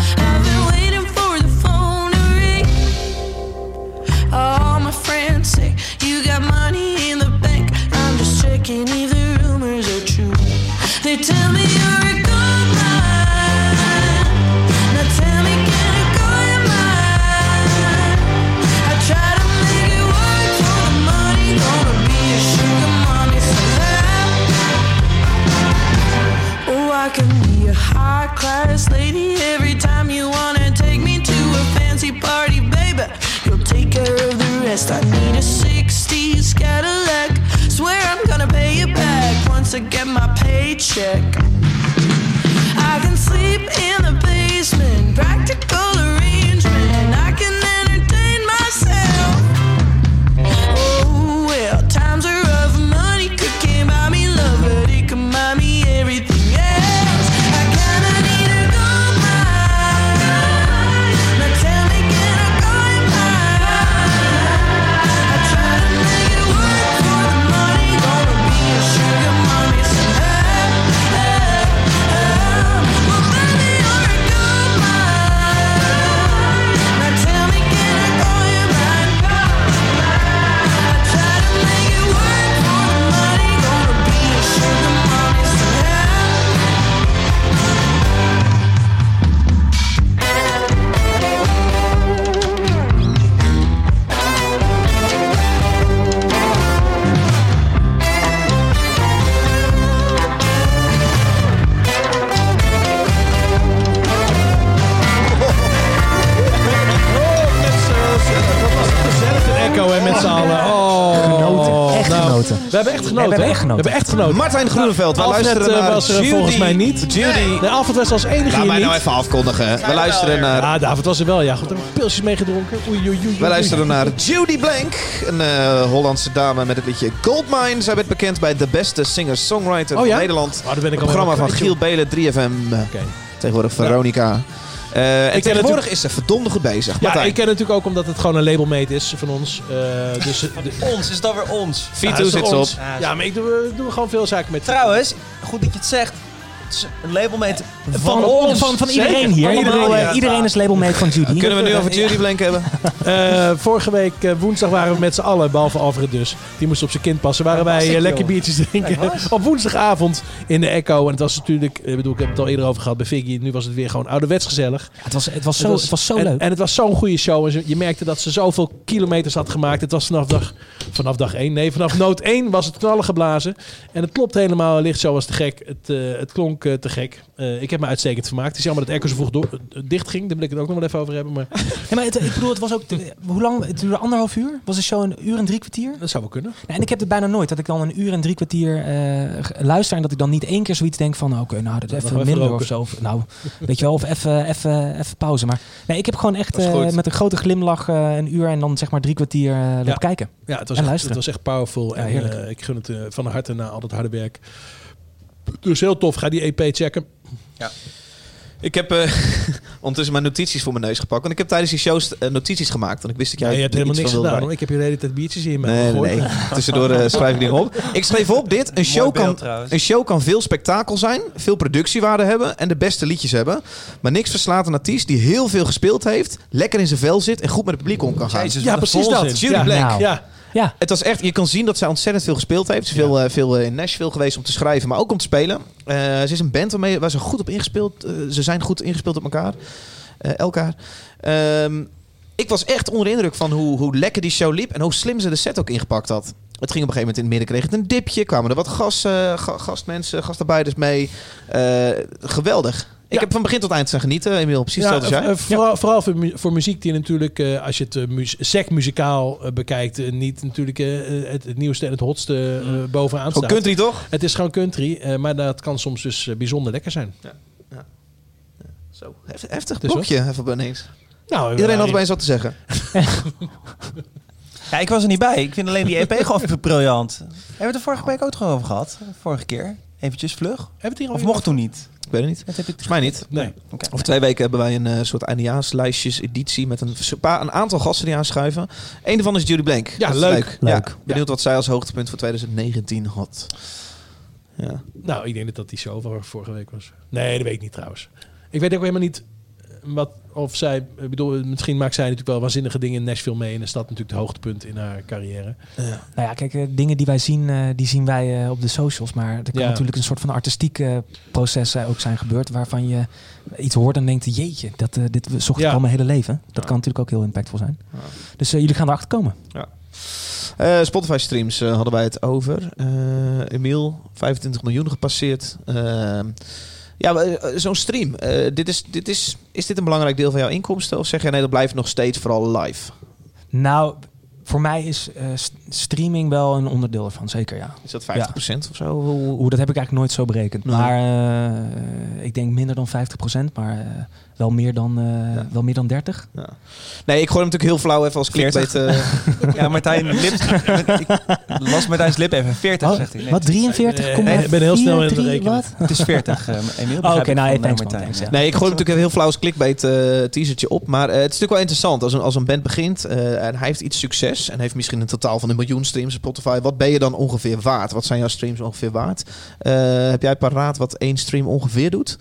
S10: I need a 60s Cadillac. Swear I'm gonna pay you back once I get my paycheck. I can sleep in the basement, practical Oh,
S4: nou. Echt genoten.
S3: We hebben echt genoten.
S4: We hebben echt genoten.
S1: Martijn Groeneveld, we
S4: nou,
S1: luisteren
S4: eh,
S1: naar
S4: was volgens mij niet.
S1: Judy.
S4: De avond was als enige
S1: nou,
S4: Laat
S1: mij nou even afkondigen. We luisteren naar...
S4: Ah, David was er wel, ja. Goed, er pilsjes meegedronken. Oei, oei, oei,
S1: We luisteren naar Judy Blank. Een eh, Hollandse dame met het liedje Goldmine. Zij werd bekend bij de beste singer-songwriter
S4: oh,
S1: van Nederland.
S4: Oh,
S1: het programma van Giel Belen, 3FM. Tegenwoordig Veronica. Eh, en
S4: ken
S1: tegenwoordig is ze verdomde goed bezig.
S4: Ja,
S1: Martijn,
S4: ik ken natuurlijk ook omdat het gewoon een labelmate is van ons. Eh, dus, de,
S5: Ons, is dat weer ons?
S1: V2
S4: Ja,
S1: zit ze op.
S4: ons. Ja, maar ik doe, doe gewoon veel zaken met...
S5: Trouwens, goed dat je het zegt. Labelmate van,
S3: Van,
S5: ons.
S3: van, van iedereen hier. Bedoel, eh,
S4: ja.
S3: iedereen is labelmate van Judy.
S1: Kunnen we nu over Judy Blank hebben?
S4: Eh, vorige week eh, woensdag waren we met z'n allen, behalve Alfred dus. Die moest op zijn kind passen. Waren wij
S5: ik,
S4: lekker
S5: joh?
S4: biertjes drinken. Op woensdagavond in de Echo. En het was natuurlijk, ik bedoel, ik heb het al eerder over gehad bij Figgy. Nu was het weer gewoon ouderwets gezellig.
S3: Het was, het was zo, het was zo
S4: en,
S3: leuk.
S4: En het was zo'n goede show. En ze- je merkte dat ze zoveel kilometers had gemaakt. Het was vanaf dag, vanaf dag 1. Nee, vanaf noot 1 was het knallen geblazen. En het klopt helemaal. Licht zo was te gek. Het, eh, het klonk eh, te gek. Eh, ik heb me uitstekend vermaakt. Het is jammer dat Echo zo vroeg door, eh, dicht ging. Daar wil ik het ook nog wel even over hebben. Maar
S3: Ja, maar het, ik bedoel, het was ook... hoe lang? Het duurde anderhalf uur? Was de show een uur en drie kwartier?
S4: dat zou wel kunnen.
S3: En ik heb het bijna nooit. Dat ik dan een uur en drie kwartier luister. En dat ik dan niet één keer zoiets denk van... nou, Oké, nou, dat even
S4: even
S3: minder
S4: roken.
S3: of zo. Of, nou, weet je wel. Of even, even, even pauze. Maar nee, ik heb gewoon echt met een grote glimlach een uur... en dan zeg maar drie kwartier lopen
S4: Ja.
S3: kijken.
S4: Ja, het was,
S3: En
S4: echt,
S3: luisteren.
S4: het was echt powerful.
S3: Ja,
S4: en
S3: heerlijk.
S4: ik gun het van harte na al dat harde werk. Dus heel tof. Ga die EP checken.
S1: Ik heb eh, ondertussen mijn notities voor mijn neus gepakt. Want ik heb tijdens die shows eh, notities gemaakt. Want ik wist dat jij
S4: Ja, je hebt helemaal niks gedaan. Hoor. Ik heb je de hele tijd biertjes in
S1: Nee, nee,
S4: gegooid.
S1: nee. Tussendoor eh, schrijf ik dingen op. Ik schreef op dit. Een show,
S5: beeld
S1: kan,
S5: trouwens.
S1: een show kan veel spektakel zijn, veel productiewaarde hebben en de beste liedjes hebben. Maar niks verslaat een artiest die heel veel gespeeld heeft, lekker in zijn vel zit en goed met het publiek om kan gaan.
S5: Jezus,
S4: Ja, precies
S5: volzin.
S4: dat.
S1: Judy
S4: ja.
S1: Blank.
S3: Nou.
S4: Ja.
S3: Ja,
S1: Het was echt, je kan zien dat zij ontzettend veel gespeeld heeft. Ze is veel, eh, veel eh, in Nashville geweest om te schrijven, maar ook om te spelen. Eh, ze is een band waarmee, waar ze goed op ingespeeld. ze zijn goed ingespeeld op elkaar. elkaar. Ehm, ik was echt onder de indruk van hoe, hoe lekker die show liep en hoe slim ze de set ook ingepakt had. Het ging op een gegeven moment in het midden, kreeg het een dipje. Kwamen er wat gas, ga- gastmensen, gastarbeiders mee. Geweldig. Ik
S4: Ja.
S1: heb van begin tot eind zijn genieten. Emiel, precies
S4: Ja,
S1: hetzelfde als jij.
S4: eh, vooral, vooral voor, mu- voor muziek die natuurlijk, eh, als je het uh, sec muzikaal eh, bekijkt, eh, niet natuurlijk eh, het, het nieuwste en het hotste eh, bovenaan
S1: Gewoon
S4: staat.
S1: country toch?
S4: Het is gewoon country, eh, maar dat kan soms dus eh, bijzonder lekker zijn.
S1: Zo, hef- heftig
S4: Dus
S1: blokje even ineens.
S4: Nou,
S1: Iedereen
S4: eh,
S1: had opeens wat te zeggen.
S5: Ja, ik was er niet bij. Ik vind alleen die EP gewoon briljant. Hebben we het er vorige week ook over gehad? Vorige keer. Eventjes vlug.
S4: Hebben we het hier al
S5: Of mocht toen niet?
S1: Ik weet het niet.
S5: Dat heb ik
S1: Volgens mij niet.
S4: Nee.
S5: Oké.
S1: Over twee weken hebben wij een eh, soort eindejaarslijstjes editie met een, paar, een aantal gasten die aanschuiven. Eén daarvan is Judy Blank.
S4: Ja,
S1: Dat is
S4: leuk.
S3: Leuk.
S1: Ja, benieuwd wat zij als hoogtepunt voor 2019 had. Ja.
S4: Nou, ik denk dat dat die show van vorige week was. Nee, dat weet ik niet trouwens. Ik weet ook helemaal niet wat of zij. Ik bedoel, misschien maakt zij natuurlijk wel waanzinnige dingen in Nashville mee. En is dat natuurlijk het hoogtepunt in haar carrière.
S3: Nou ja, kijk, eh, dingen die wij zien, eh, die zien wij eh, op de socials. Maar er kan
S4: Ja.
S3: natuurlijk een soort van artistiek eh, proces ook zijn gebeurd. Waarvan je iets hoort en denkt, jeetje, dat, eh, dit zocht
S4: Ja.
S3: ik al mijn hele leven. Dat kan natuurlijk ook heel impactvol zijn. Dus jullie gaan erachter komen.
S1: Eh, Spotify streams eh, hadden wij het over. Eh Emiel, 25 miljoen gepasseerd. Ja, eh, zo'n stream. eh, dit is, dit is, is dit een belangrijk deel van jouw inkomsten? Of zeg jij nee, dat blijft nog steeds vooral live?
S3: Nou, voor mij is eh, streaming wel een onderdeel ervan, zeker ja.
S1: Is dat 50% of zo? Hoe,
S3: dat heb ik eigenlijk nooit zo berekend.
S1: Nee.
S3: Maar eh, ik denk minder dan 50%, maar eh, wel, meer dan, eh,
S1: Ja.
S3: wel meer dan 30.
S1: Ja. Nee, ik gooi hem natuurlijk heel flauw even als clickbait. eh,
S5: Ja, Martijn lip, ik las Martijn's lip even. 40
S3: Oh,
S5: zegt hij. Nee,
S3: wat, 43?
S4: Nee, ik ben heel snel in het rekenen.
S3: Wat?
S5: Het is 40, eh, Emiel.
S3: Oh, oké, nou, thanks, man,
S5: Martijn,
S3: thanks,
S5: ja.
S3: ja.
S1: Nee, ik gooi hem natuurlijk heel flauw als clickbait eh, teasertje op. Maar eh, het is natuurlijk wel interessant. Als een, als een band begint eh, en hij heeft iets succes... en heeft misschien een totaal van een miljoen streams op Spotify... wat ben je dan ongeveer waard? Wat zijn jouw streams ongeveer waard? Eh, heb jij paraat wat één stream ongeveer doet?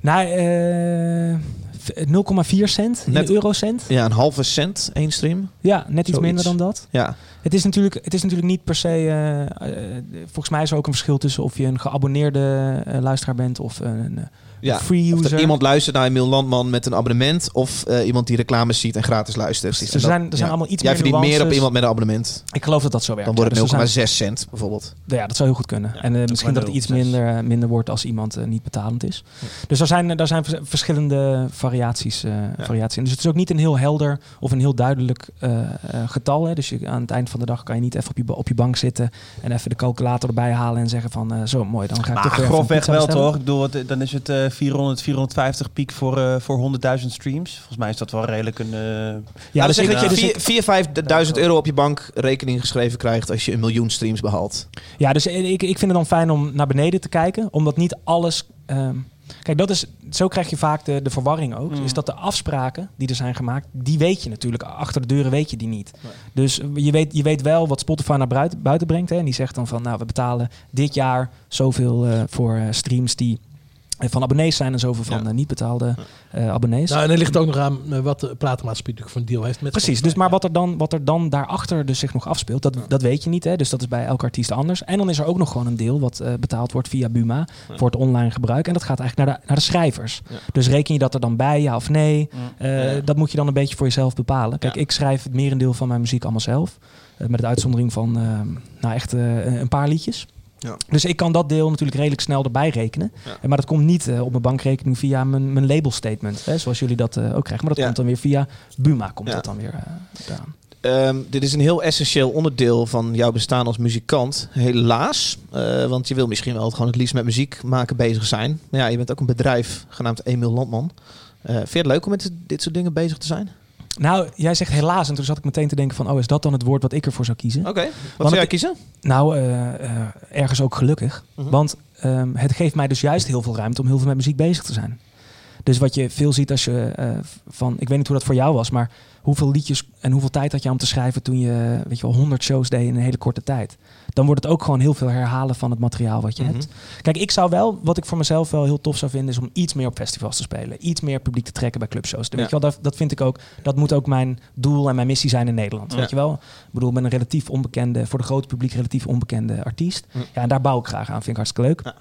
S3: Nou, eh, v- 0,4 cent in
S1: Net-
S3: eurocent.
S1: Ja, een halve cent één stream.
S3: Ja, net iets
S1: Zoiets.
S3: minder dan dat.
S1: Ja,
S3: Het is natuurlijk, het is natuurlijk niet per se. eh, eh, volgens mij is er ook een verschil tussen of je een geabonneerde eh, luisteraar bent of een.
S1: Ja,
S3: free
S1: of er iemand luistert naar Emiel Landman met een abonnement. Of eh, iemand die reclames ziet en gratis luistert.
S3: Precies, er
S1: dat-
S3: zijn- er zijn allemaal iets
S1: Jij
S3: meer
S1: verdient meer op iemand met een abonnement.
S3: Ik geloof dat dat zo werkt.
S1: Dan wordt
S3: ja.
S1: het
S3: Dus er
S1: 0,6
S3: zijn-
S1: cent bijvoorbeeld.
S3: Ja, dat zou heel goed kunnen. en eh, misschien dat het iets
S5: 0,06.
S3: minder, minder wordt als iemand eh, niet betalend is. Dus er zijn, er zijn vers- verschillende variaties, eh, variaties in. Dus het is ook niet een heel helder of een heel duidelijk eh, eh, getal. Hè. Dus je, aan het eind van de dag kan je niet even op je, op je bank zitten en even de calculator erbij halen en zeggen van eh, zo mooi, dan ga ik
S5: Maar
S3: toch weer
S5: grofweg wel toch? Ik bedoel, het- dan is het eh 400, 450 piek voor, eh voor 100.000 streams. Volgens mij is dat wel redelijk een... eh,
S3: Ja,
S1: Ja,
S3: dus
S1: zeg dat je
S3: dus
S1: 4 4 5.000 euro op je bankrekening geschreven krijgt als je een miljoen streams behaalt.
S3: Ja, dus ik, ik vind het dan fijn om naar beneden te kijken, omdat niet alles. ehm, kijk, dat is, zo krijg je vaak de, de verwarring ook. Is dat de afspraken die er zijn gemaakt, die weet je natuurlijk. Achter de deuren weet je die niet. Dus je weet, je weet wel wat Spotify naar buiten, buiten brengt. Hè, en die zegt dan van, nou, we betalen dit jaar zoveel eh, voor eh, streams die eh, van abonnees zijn en zoveel van eh, niet betaalde eh, abonnees.
S4: Nou, en er ligt ook nog aan eh, wat de platenmaatschappij natuurlijk voor een deal heeft met
S3: Precies, dus maar wat er dan, wat er dan daarachter dus zich nog afspeelt, dat, dat weet je niet. Hè? Dus dat is bij elke artiest anders. En dan is er ook nog gewoon een deel wat eh, betaald wordt via Buma voor het online gebruik. En dat gaat eigenlijk naar de, naar de schrijvers. Dus reken je dat er dan bij, ja of nee? Eh, Dat moet je dan een beetje voor jezelf bepalen. Kijk, ik schrijf het merendeel van mijn muziek allemaal zelf. Eh, met de uitzondering van eh, nou echt eh, een paar liedjes.
S1: Ja.
S3: Dus ik kan dat deel natuurlijk redelijk snel erbij rekenen. Maar dat komt niet eh, op mijn bankrekening via mijn, mijn label statement. Hè, zoals jullie dat eh, ook krijgen. Maar dat
S1: Ja.
S3: komt dan weer via Buma. Komt dat dan weer.
S1: Ehm, dit is een heel essentieel onderdeel van jouw bestaan als muzikant. Helaas. Want je wil misschien wel gewoon het liefst met muziek maken bezig zijn. Maar ja, je bent ook een bedrijf genaamd Emiel Landman. Eh, vind je het leuk om met dit soort dingen bezig te zijn?
S3: Nou, jij zegt helaas. En toen zat ik meteen te denken van... oh, is dat dan het woord wat ik ervoor zou kiezen?
S1: Oké. Wat
S3: Want
S1: zou jij kiezen?
S3: Nou, eh, eh, ergens ook gelukkig.
S1: Mhm.
S3: Want ehm, het geeft mij dus juist heel veel ruimte om heel veel met muziek bezig te zijn. Dus wat je veel ziet als je eh, van... Ik weet niet hoe dat voor jou was, maar hoeveel liedjes en hoeveel tijd had je om te schrijven toen je, weet je wel, 100 shows deed in een hele korte tijd. Dan wordt het ook gewoon heel veel herhalen van het materiaal wat je
S1: Mhm.
S3: hebt. Kijk, ik zou wel, wat ik voor mezelf wel heel tof zou vinden, is om iets meer op festivals te spelen. Iets meer publiek te trekken bij clubshows. Weet je wel, dat, dat vind ik ook, dat moet ook mijn doel en mijn missie zijn in Nederland.
S1: Ja.
S3: Weet je wel? Ik bedoel, ik ben een relatief onbekende, voor de grote publiek relatief onbekende artiest.
S1: Ja.
S3: Ja, en daar bouw ik graag aan, vind ik hartstikke leuk.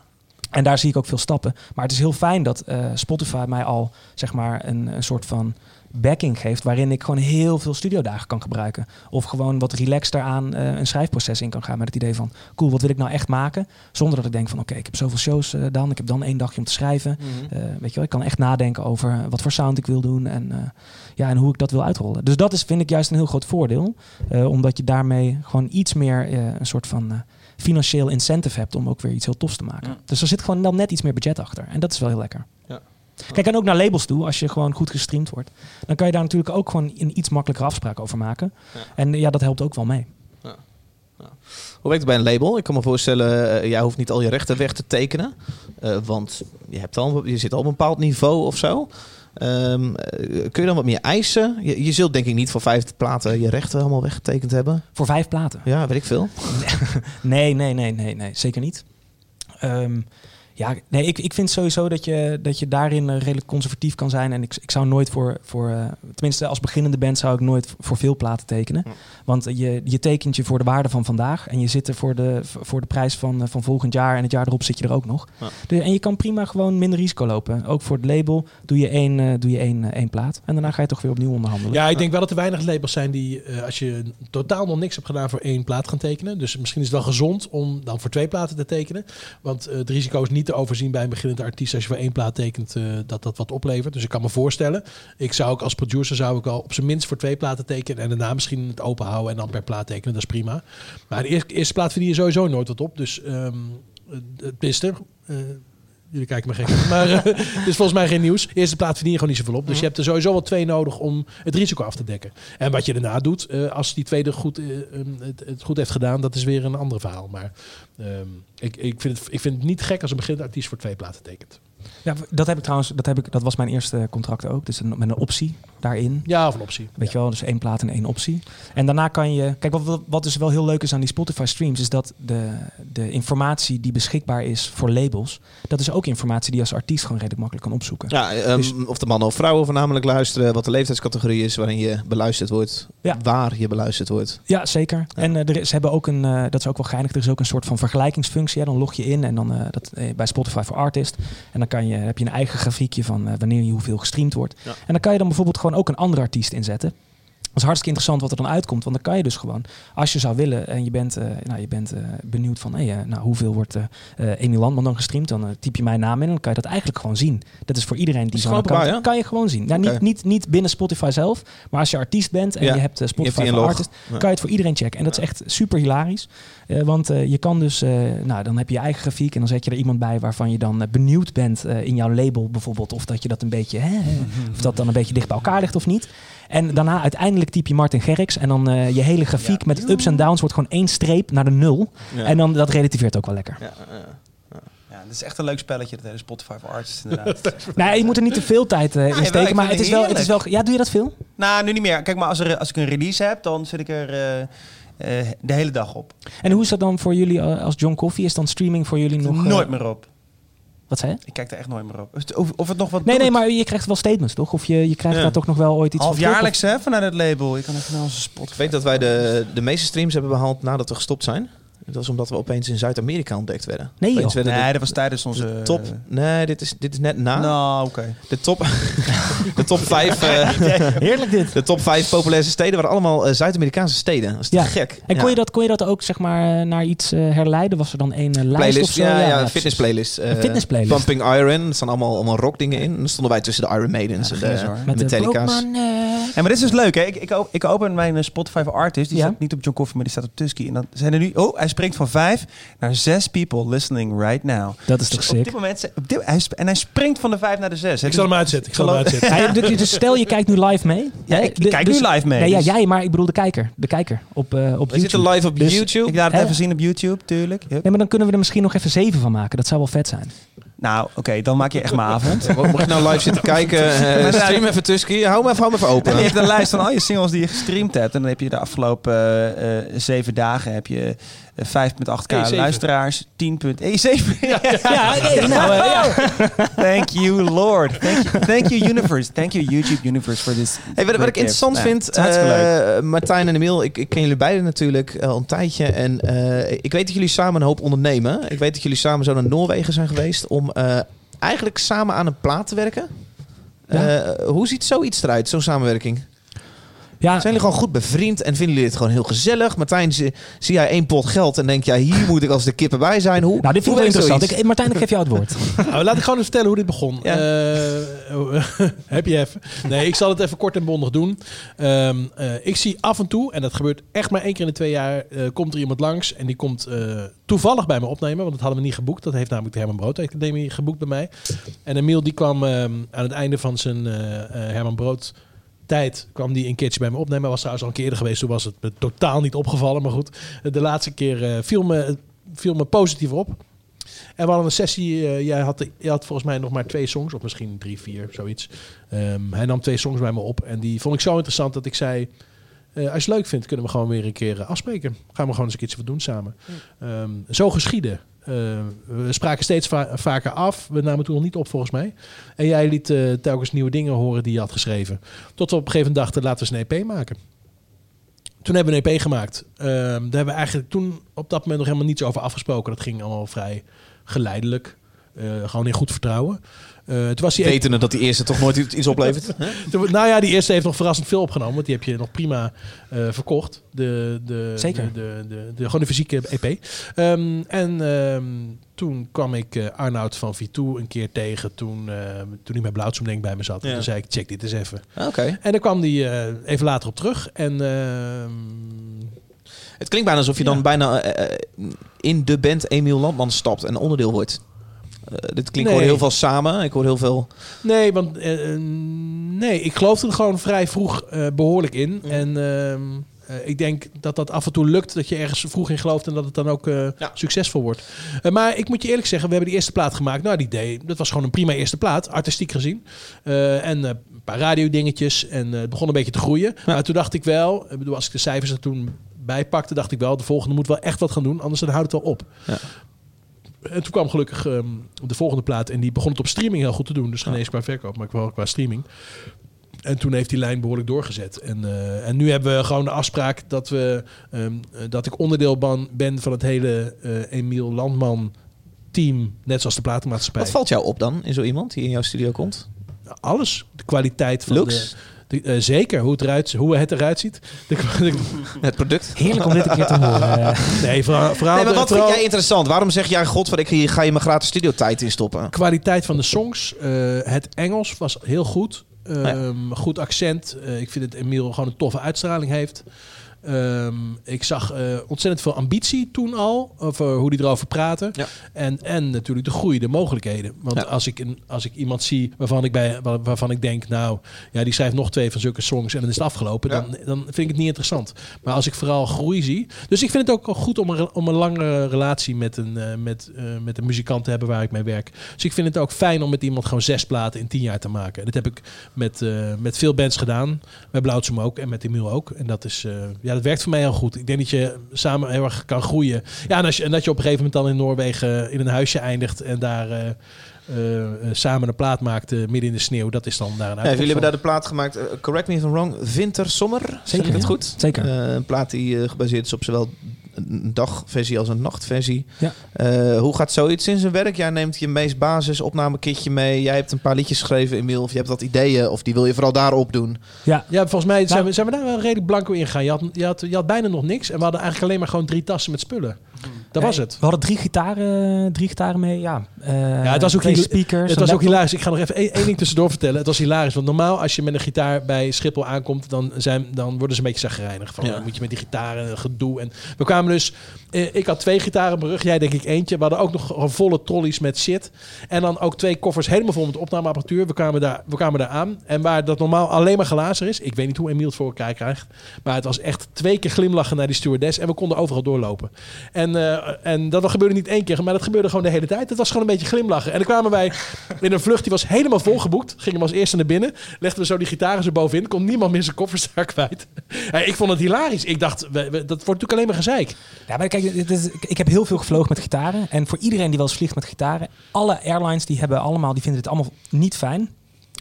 S3: En daar zie ik ook veel stappen. Maar het is heel fijn dat eh, Spotify mij al zeg maar een, een soort van backing geeft. waarin ik gewoon heel veel studiodagen kan gebruiken. Of gewoon wat relaxed eraan eh, een schrijfproces in kan gaan. Met het idee van: cool, wat wil ik nou echt maken? Zonder dat ik denk van: oké, ik heb zoveel shows eh, dan. Ik heb dan één dagje om te schrijven.
S1: Mhm.
S3: Eh, weet je wel, ik kan echt nadenken over wat voor sound ik wil doen. En, ja, en hoe ik dat wil uitrollen. Dus dat is, vind ik juist een heel groot voordeel. omdat je daarmee gewoon iets meer een soort van. financieel incentive hebt om ook weer iets heel tofs te maken. Dus er zit gewoon dan net iets meer budget achter. En dat is wel heel lekker.
S1: Ja.
S3: Kijk, en ook naar labels toe, als je gewoon goed gestreamd wordt. Dan kan je daar natuurlijk ook gewoon een iets makkelijker afspraak over maken. En ja, dat helpt ook wel mee.
S1: Hoe werkt het bij een label? Ik kan me voorstellen, eh, jij hoeft niet al je rechten weg te tekenen. eh, want je, hebt al, je zit al op een bepaald niveau of zo. Ehm, eh, kun je dan wat meer eisen? Je, je zult denk ik niet voor vijf platen je rechten allemaal weggetekend hebben.
S3: Voor vijf platen?
S1: Ja, weet ik veel.
S3: Nee, nee, nee, nee, nee zeker niet. Ehm, ja, nee, ik, ik vind sowieso dat je, dat je daarin eh, redelijk conservatief kan zijn. En ik, ik zou nooit voor, voor eh, tenminste als beginnende band zou ik nooit voor veel platen tekenen. Want je, je tekent je voor de waarde van vandaag. En je zit er voor de, voor de prijs van, eh, van volgend jaar. En het jaar erop zit je er ook nog.
S1: Ja.
S3: Dus, en je kan prima gewoon minder risico lopen. Ook voor het label doe je één, doe je één, één plaat. En daarna ga je toch weer opnieuw onderhandelen.
S4: Ja, ik denk wel dat er weinig labels zijn die, eh, als je totaal nog niks hebt gedaan, voor één plaat gaan tekenen. Dus misschien is het wel gezond om dan voor twee platen te tekenen. Want het risico is niet te overzien bij een beginnende artiest als je voor één plaat tekent, eh, dat dat wat oplevert. Dus ik kan me voorstellen, ik zou ook als producer zou ik al op zijn minst voor twee platen tekenen en daarna misschien het open houden en dan per plaat tekenen. Dat is prima. Maar de eerste, eerste plaat verdien je sowieso nooit wat op. Dus ehm het beste. eh, Jullie kijken me gek. Maar eh, het is volgens mij geen nieuws. Eerste plaat verdien je gewoon niet zoveel op. Dus je hebt er sowieso wel twee nodig om het risico af te dekken. En wat je daarna doet, eh, als die tweede goed, eh, ehm, het, het goed heeft gedaan, dat is weer een ander verhaal. Maar ehm, ik, ik, vind het, ik vind het niet gek als een beginnende artiest voor twee platen tekent.
S3: Ja, dat heb ik trouwens, dat, heb ik, dat was mijn eerste contract ook. Dus een, met een optie. daarin.
S4: Ja, of een optie.
S3: Weet je wel, dus één plaat en één optie. En daarna kan je... Kijk, wat, wat dus wel heel leuk is aan die Spotify streams... is dat de, de informatie die beschikbaar is voor labels... dat is ook informatie die je als artiest gewoon redelijk makkelijk kan opzoeken.
S1: Ja, ehm,
S3: Dus-
S1: of de mannen of vrouwen voornamelijk luisteren. Wat de leeftijdscategorie is waarin je beluisterd wordt.
S3: Ja.
S1: Waar je beluisterd wordt.
S3: Ja, zeker. En eh, er is, ze hebben ook een, eh, dat is ook wel geinig, er is ook een soort van vergelijkingsfunctie. Hè. Dan log je in en dan eh, dat, bij Spotify voor Artist. En dan kan je, heb je een eigen grafiekje van eh, wanneer je hoeveel gestreamd wordt.
S1: Ja.
S3: En dan kan je dan bijvoorbeeld gewoon ook een andere artiest inzetten. Dat is hartstikke interessant wat er dan uitkomt. Want dan kan je dus gewoon, als je zou willen en je bent, eh, nou, je bent eh, benieuwd van hey, eh, nou, hoeveel wordt Amy Landman dan gestreamd, dan typ je mijn naam in en dan kan je dat eigenlijk gewoon zien. Dat is voor iedereen die zo'n account
S1: openbaar,
S3: kan je gewoon zien. Nou, niet, niet, niet binnen Spotify zelf, maar als je artiest bent en
S1: Ja.
S3: je hebt eh,
S1: Je hebt
S3: Spotify voor. Artist,
S1: Ja.
S3: kan je het voor iedereen checken. En dat is echt super hilarisch. Want je kan dus, nou, dan heb je je eigen grafiek en dan zet je er iemand bij waarvan je dan benieuwd bent in jouw label bijvoorbeeld. Of dat je dat een beetje, hè, of dat dan een beetje dicht bij elkaar ligt of niet. En daarna uiteindelijk typ je Martin Gerricks en dan eh, je hele grafiek met ups en downs wordt gewoon één streep naar de nul.
S1: Ja.
S3: En dan dat relativeert ook wel lekker.
S1: Ja, ja.
S5: Ja, dat is echt een leuk spelletje, dat hele Spotify voor Artists inderdaad.
S3: Nou, je moet er niet te veel tijd eh, in steken, maar het is,
S5: het
S3: wel, het is wel... Ja, doe je dat veel?
S5: nou, nu niet meer. Kijk, maar als, er, als ik een release heb, dan zit ik er eh, eh, de hele dag op.
S3: En hoe is dat dan voor jullie als John Coffee? Is dan streaming voor jullie nog...
S5: Nooit meer op.
S3: Wat zei je?
S5: Ik kijk er echt nooit meer op. Of, of het nog wat
S3: Nee,
S5: doet.
S3: nee, maar je krijgt wel statements, toch? Of je, je krijgt
S1: Ja.
S3: daar toch nog wel ooit iets van of-
S5: Halfjaarlijks hè, vanuit het label. Je kan even naar onze Spotify.
S1: Ik weet dat wij de, de meeste streams hebben behaald nadat we gestopt zijn. Dat was omdat we opeens in Zuid-Amerika ontdekt werden.
S3: Nee,
S1: Opeens
S3: joh.
S1: werden de-
S5: Nee, dat was tijdens onze...
S1: de top. Nee, dit is, dit is net na.
S5: Nou, oké.
S1: De top, de top vijf. eh,
S3: Heerlijk dit.
S1: de top vijf populairste steden waren allemaal eh, Zuid-Amerikaanse steden. Dat is te
S3: Ja.
S1: gek.
S3: En kon,
S1: Ja.
S3: je dat, kon je dat ook zeg maar eh, naar iets eh, herleiden? Was er dan één eh, lijst of
S1: Playlist,
S3: zo?
S1: ja, ja, fitness playlist.
S3: Een fitness playlist.
S1: Pumping Iron, er staan allemaal, allemaal rock dingen in. En dan stonden wij tussen de Iron Maidens en de,
S3: Met de
S1: Metallica's.
S3: Eh,
S5: Ja, maar dit is dus leuk, hè? Ik, ik, op- ik open mijn eh, Spotify voor Artists. Die
S3: Ja.
S5: staat niet op John Coffee, maar die staat op Tusky. En dan zijn er nu... Oh, hij springt van vijf naar zes people listening right now.
S3: Dat is toch
S5: Dus op
S3: sick?
S5: dit moment... Op dit, hij sp- en hij springt van de vijf naar de zes. hè.
S4: Ik zal
S5: Dus-
S4: hem uitzetten. Ik zal hem uitzetten.
S3: Ja, dus- dus stel je kijkt nu live mee.
S5: Ja, ik kijk
S3: dus-
S5: nu live mee.
S3: Nee, ja,
S5: dus
S3: jij, maar ik bedoel de kijker. De kijker op, eh op
S1: We
S3: YouTube.
S1: zitten live op
S3: Dus-
S1: YouTube.
S5: Ik laat het
S3: Hè?
S5: even zien op YouTube, tuurlijk. Yep.
S3: Nee, maar dan kunnen we er misschien nog even zeven van maken. Dat zou wel vet zijn.
S5: Nou, oké, dan maak je echt mijn avond.
S1: Mocht je nou live zitten kijken, eh,
S5: Maar
S1: stream even Tusky. Hou hem even, hou hem even
S5: En
S1: open.
S5: je hebt een lijst van al je singles die je gestreamd hebt. En dan heb je de afgelopen eh, eh, zeven dagen heb je eh, 5,8k
S4: E7.
S5: luisteraars. 10. punt- E7. Ja,
S3: Ja, nou, eh, ja.
S5: Thank you, Lord. Thank you, thank you, Universe. Thank you, YouTube Universe, for this.
S1: Hey, wat, wat ik interessant
S5: gift.
S1: vind, eh, Martijn en Emiel, ik, ik ken jullie beiden natuurlijk eh, al een tijdje. En eh, ik weet dat jullie samen een hoop ondernemen. Ik weet dat jullie samen zo naar Noorwegen zijn geweest om eh, eigenlijk samen aan een plaat te werken.
S3: Ja.
S1: Eh, hoe ziet zoiets eruit, zo'n samenwerking?
S3: Ja,
S1: Zijn jullie gewoon goed bevriend en vinden jullie het gewoon heel gezellig? Martijn, zie, zie jij één pot geld en denk jij, hier moet ik als de kippen bij zijn? Hoe,
S3: nou, dit vind ik wel interessant. Ik, Martijn, ik geef jou het woord.
S4: Nou, laat ik gewoon eens vertellen hoe dit begon.
S1: Ja.
S4: Eh, heb je even? Nee, ik zal het even kort en bondig doen. Ehm, eh, ik zie af en toe, en dat gebeurt echt maar één keer in de twee jaar, eh, komt er iemand langs en die komt eh, toevallig bij me opnemen, want dat hadden we niet geboekt. Dat heeft namelijk de Herman Brood Academie geboekt bij mij. En Emiel die kwam ehm, aan het einde van zijn Herman Brood tijd kwam die een keertje bij me opnemen. Was trouwens al een keer geweest, toen was het me totaal niet opgevallen. Maar goed, de laatste keer eh, viel, me, viel me positief op. En we hadden een sessie. eh, jij, had, jij had volgens mij nog maar twee songs, of misschien drie, vier, zoiets. Ehm, hij nam twee songs bij me op. En die vond ik zo interessant dat ik zei. Eh, als je het leuk vindt, kunnen we gewoon weer een keer eh, afspreken. Gaan we gewoon eens een keertje wat doen samen. Ehm, zo geschieden. Eh, we spraken steeds va- vaker af. We namen toen nog niet op, volgens mij. En jij liet telkens nieuwe dingen horen die je had geschreven. Tot we op een gegeven moment dachten, laten we eens een EP maken. Toen hebben we een EP gemaakt. Ehm, daar hebben we eigenlijk toen op dat moment nog helemaal niets over afgesproken. Dat ging allemaal vrij geleidelijk. Gewoon in goed vertrouwen. Eh, toen was die
S1: Wetende dat die eerste toch nooit iets oplevert.
S4: Toen- nou ja, die eerste heeft nog verrassend veel opgenomen. Want die heb je nog prima eh, verkocht. De, de,
S3: Zeker.
S4: De, de, de, de- gewoon de fysieke EP. Ehm, en ehm, toen kwam ik eh, Arnoud van V2 een keer tegen. Toen, eh, toen hij bij Blauwtsoem denk ik bij me zat. En toen zei ik, check dit eens even.
S1: Oké.
S4: En dan kwam hij eh, even later op terug. En ehm,
S1: Het klinkt bijna alsof je dan
S4: Ja.
S1: bijna in de band Emiel Landman stapt en onderdeel wordt. Eh, dit klinkt
S4: Nee.
S1: heel veel samen. Ik hoor heel veel...
S4: Nee, want eh, eh, nee, ik geloofde er gewoon vrij vroeg eh, behoorlijk in. En ehm, eh, ik denk dat dat af en toe lukt, dat je ergens vroeg in gelooft en dat het dan ook succesvol wordt. Maar ik moet je eerlijk zeggen, we hebben die eerste plaat gemaakt. Nou, die idee, dat was gewoon een prima eerste plaat, artistiek gezien. En een paar radiodingetjes en het begon een beetje te groeien. Maar toen dacht ik wel, ik bedoel, als ik de cijfers er toen bij pakte, dacht ik wel, de volgende moet wel echt wat gaan doen, anders dan houdt het wel op.
S1: Ja.
S4: En toen kwam gelukkig ehm, de volgende plaat en die begon het op streaming heel goed te doen. Dus geen eens qua verkoop, maar wel qua streaming. En toen heeft die lijn behoorlijk doorgezet. En, eh, en nu hebben we gewoon de afspraak dat, we, ehm, eh, dat ik onderdeel ban- ben van het hele eh Emiel Landman team. Net zoals de platenmaatschappij.
S1: Wat valt jou op dan in zo iemand die in jouw studio komt?
S4: Alles. De kwaliteit van
S1: Looks?
S4: de... de- eh, zeker, hoe het, eruit, hoe het eruit ziet. De, de-
S1: Het product?
S3: Heerlijk om dit een keer te horen.
S4: nee, vooral, vooral,
S1: Nee, maar
S4: de-
S1: wat
S4: vooral
S1: vind jij interessant? Waarom zeg jij, god, wat ik ga je mijn gratis studiotijd in stoppen?
S4: kwaliteit van de songs. eh, het Engels was heel goed. Ehm, Goed accent. Eh, ik vind dat Emiel gewoon een toffe uitstraling heeft. Ehm, ik zag eh, ontzettend veel ambitie toen al, over hoe die erover praten.
S1: Ja.
S4: En, en natuurlijk de groei, de mogelijkheden. Want
S1: Ja.
S4: als, ik een, als ik iemand zie waarvan ik, bij, waar- waarvan ik denk, nou, ja, die schrijft nog twee van zulke songs en dan is het afgelopen,
S1: Ja.
S4: dan, dan vind ik het niet interessant. Maar als ik vooral groei zie. Dus ik vind het ook goed om een, om een lange relatie met een, eh, met, eh, met een muzikant te hebben waar ik mee werk. Dus ik vind het ook fijn om met iemand gewoon zes platen in tien jaar te maken. Dat heb ik met, eh, met veel bands gedaan. Met Blauwtsum ook en met Emiel ook. En dat is, eh, ja, dat werkt voor mij heel goed. Ik denk dat je samen heel erg kan groeien. Ja, en, als je, en dat je op een gegeven moment dan in Noorwegen in een huisje eindigt en daar eh, eh, eh, samen een plaat maakt midden in de sneeuw. Dat is dan daar een
S1: Ja,
S4: uitkomst
S1: jullie hebben daar de plaat gemaakt, correct me if I'm wrong, Winter Sommer. Zeg
S3: Zeker,
S1: ik het goed?
S3: Zeker.
S1: Een plaat die gebaseerd is op zowel een dagversie als een nachtversie.
S3: Ja.
S1: Eh, hoe gaat zoiets in zijn werk? Jij neemt je meest basis opnamekitje mee. Jij hebt een paar liedjes geschreven, Emiel. Of je hebt wat ideeën. Of die wil je vooral daarop doen.
S3: Ja,
S4: Ja, volgens mij zijn,
S3: Nou-
S4: we, zijn we daar wel redelijk blanco in gegaan. Je had, je, had, je had bijna nog niks. En we hadden eigenlijk alleen maar gewoon drie tassen met spullen. Dat was
S3: Ja,
S4: het.
S3: We hadden drie gitaren, drie gitaren mee. Ja, eh,
S4: Ja, het was ook,
S3: twee
S4: hila-
S3: speakers.
S4: het was ook hilarisch. Ik ga nog even één, ding tussendoor vertellen. Het was hilarisch. Want normaal als je met een gitaar bij Schiphol aankomt... dan, zijn, dan worden ze een beetje zagrijnig. Van,
S1: Ja.
S4: dan moet je met die gitaren gedoe. En we kwamen dus... eh, ik had twee gitaren op mijn rug. Jij denk ik eentje. We hadden ook nog volle trolleys met shit. En dan ook twee koffers helemaal vol met opnameapparatuur. We kwamen daar, we kwamen daar aan. En waar dat normaal alleen maar glazen is... ik weet niet hoe Emiel het voor elkaar krijgt... maar het was echt twee keer glimlachen naar die stewardess... en we konden overal doorlopen. En, eh, en dat gebeurde niet één keer, maar dat gebeurde gewoon de hele tijd. Het was gewoon een beetje glimlachen. En dan kwamen wij in een vlucht, die was helemaal volgeboekt. Gingen we als eerste naar binnen. Legden we zo die gitaren zo bovenin. Kon niemand meer zijn koffers daar kwijt. Ja, ik vond het hilarisch. Ik dacht, dat wordt natuurlijk alleen maar gezeik.
S3: Ja, maar kijk, ik heb heel veel gevlogen met gitaren. En voor iedereen die wel eens vliegt met gitaren, alle airlines die hebben allemaal, die vinden het allemaal niet fijn.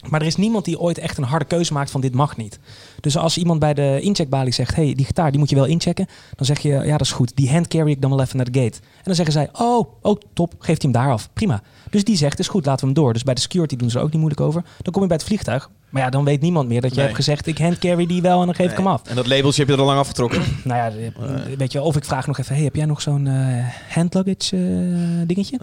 S3: Maar er is niemand die ooit echt een harde keuze maakt van dit mag niet. Dus als iemand bij de incheckbalie zegt, hey, die gitaar die moet je wel inchecken. Dan zeg je, ja dat is goed, die hand carry ik dan wel even naar de gate. En dan zeggen zij, oh, oh top, geeft hij hem daar af. Prima. Dus die zegt, is goed, laten we hem door. Dus bij de security doen ze er ook niet moeilijk over. Dan kom je bij het vliegtuig. Maar ja, dan weet niemand meer dat je
S1: Nee.
S3: hebt gezegd, ik hand carry die wel en dan geef ik hem af.
S1: En dat labeltje heb je er al lang afgetrokken.
S3: Nou ja, weet je, of ik vraag nog even: hey, heb jij nog zo'n eh hand luggage eh, dingetje?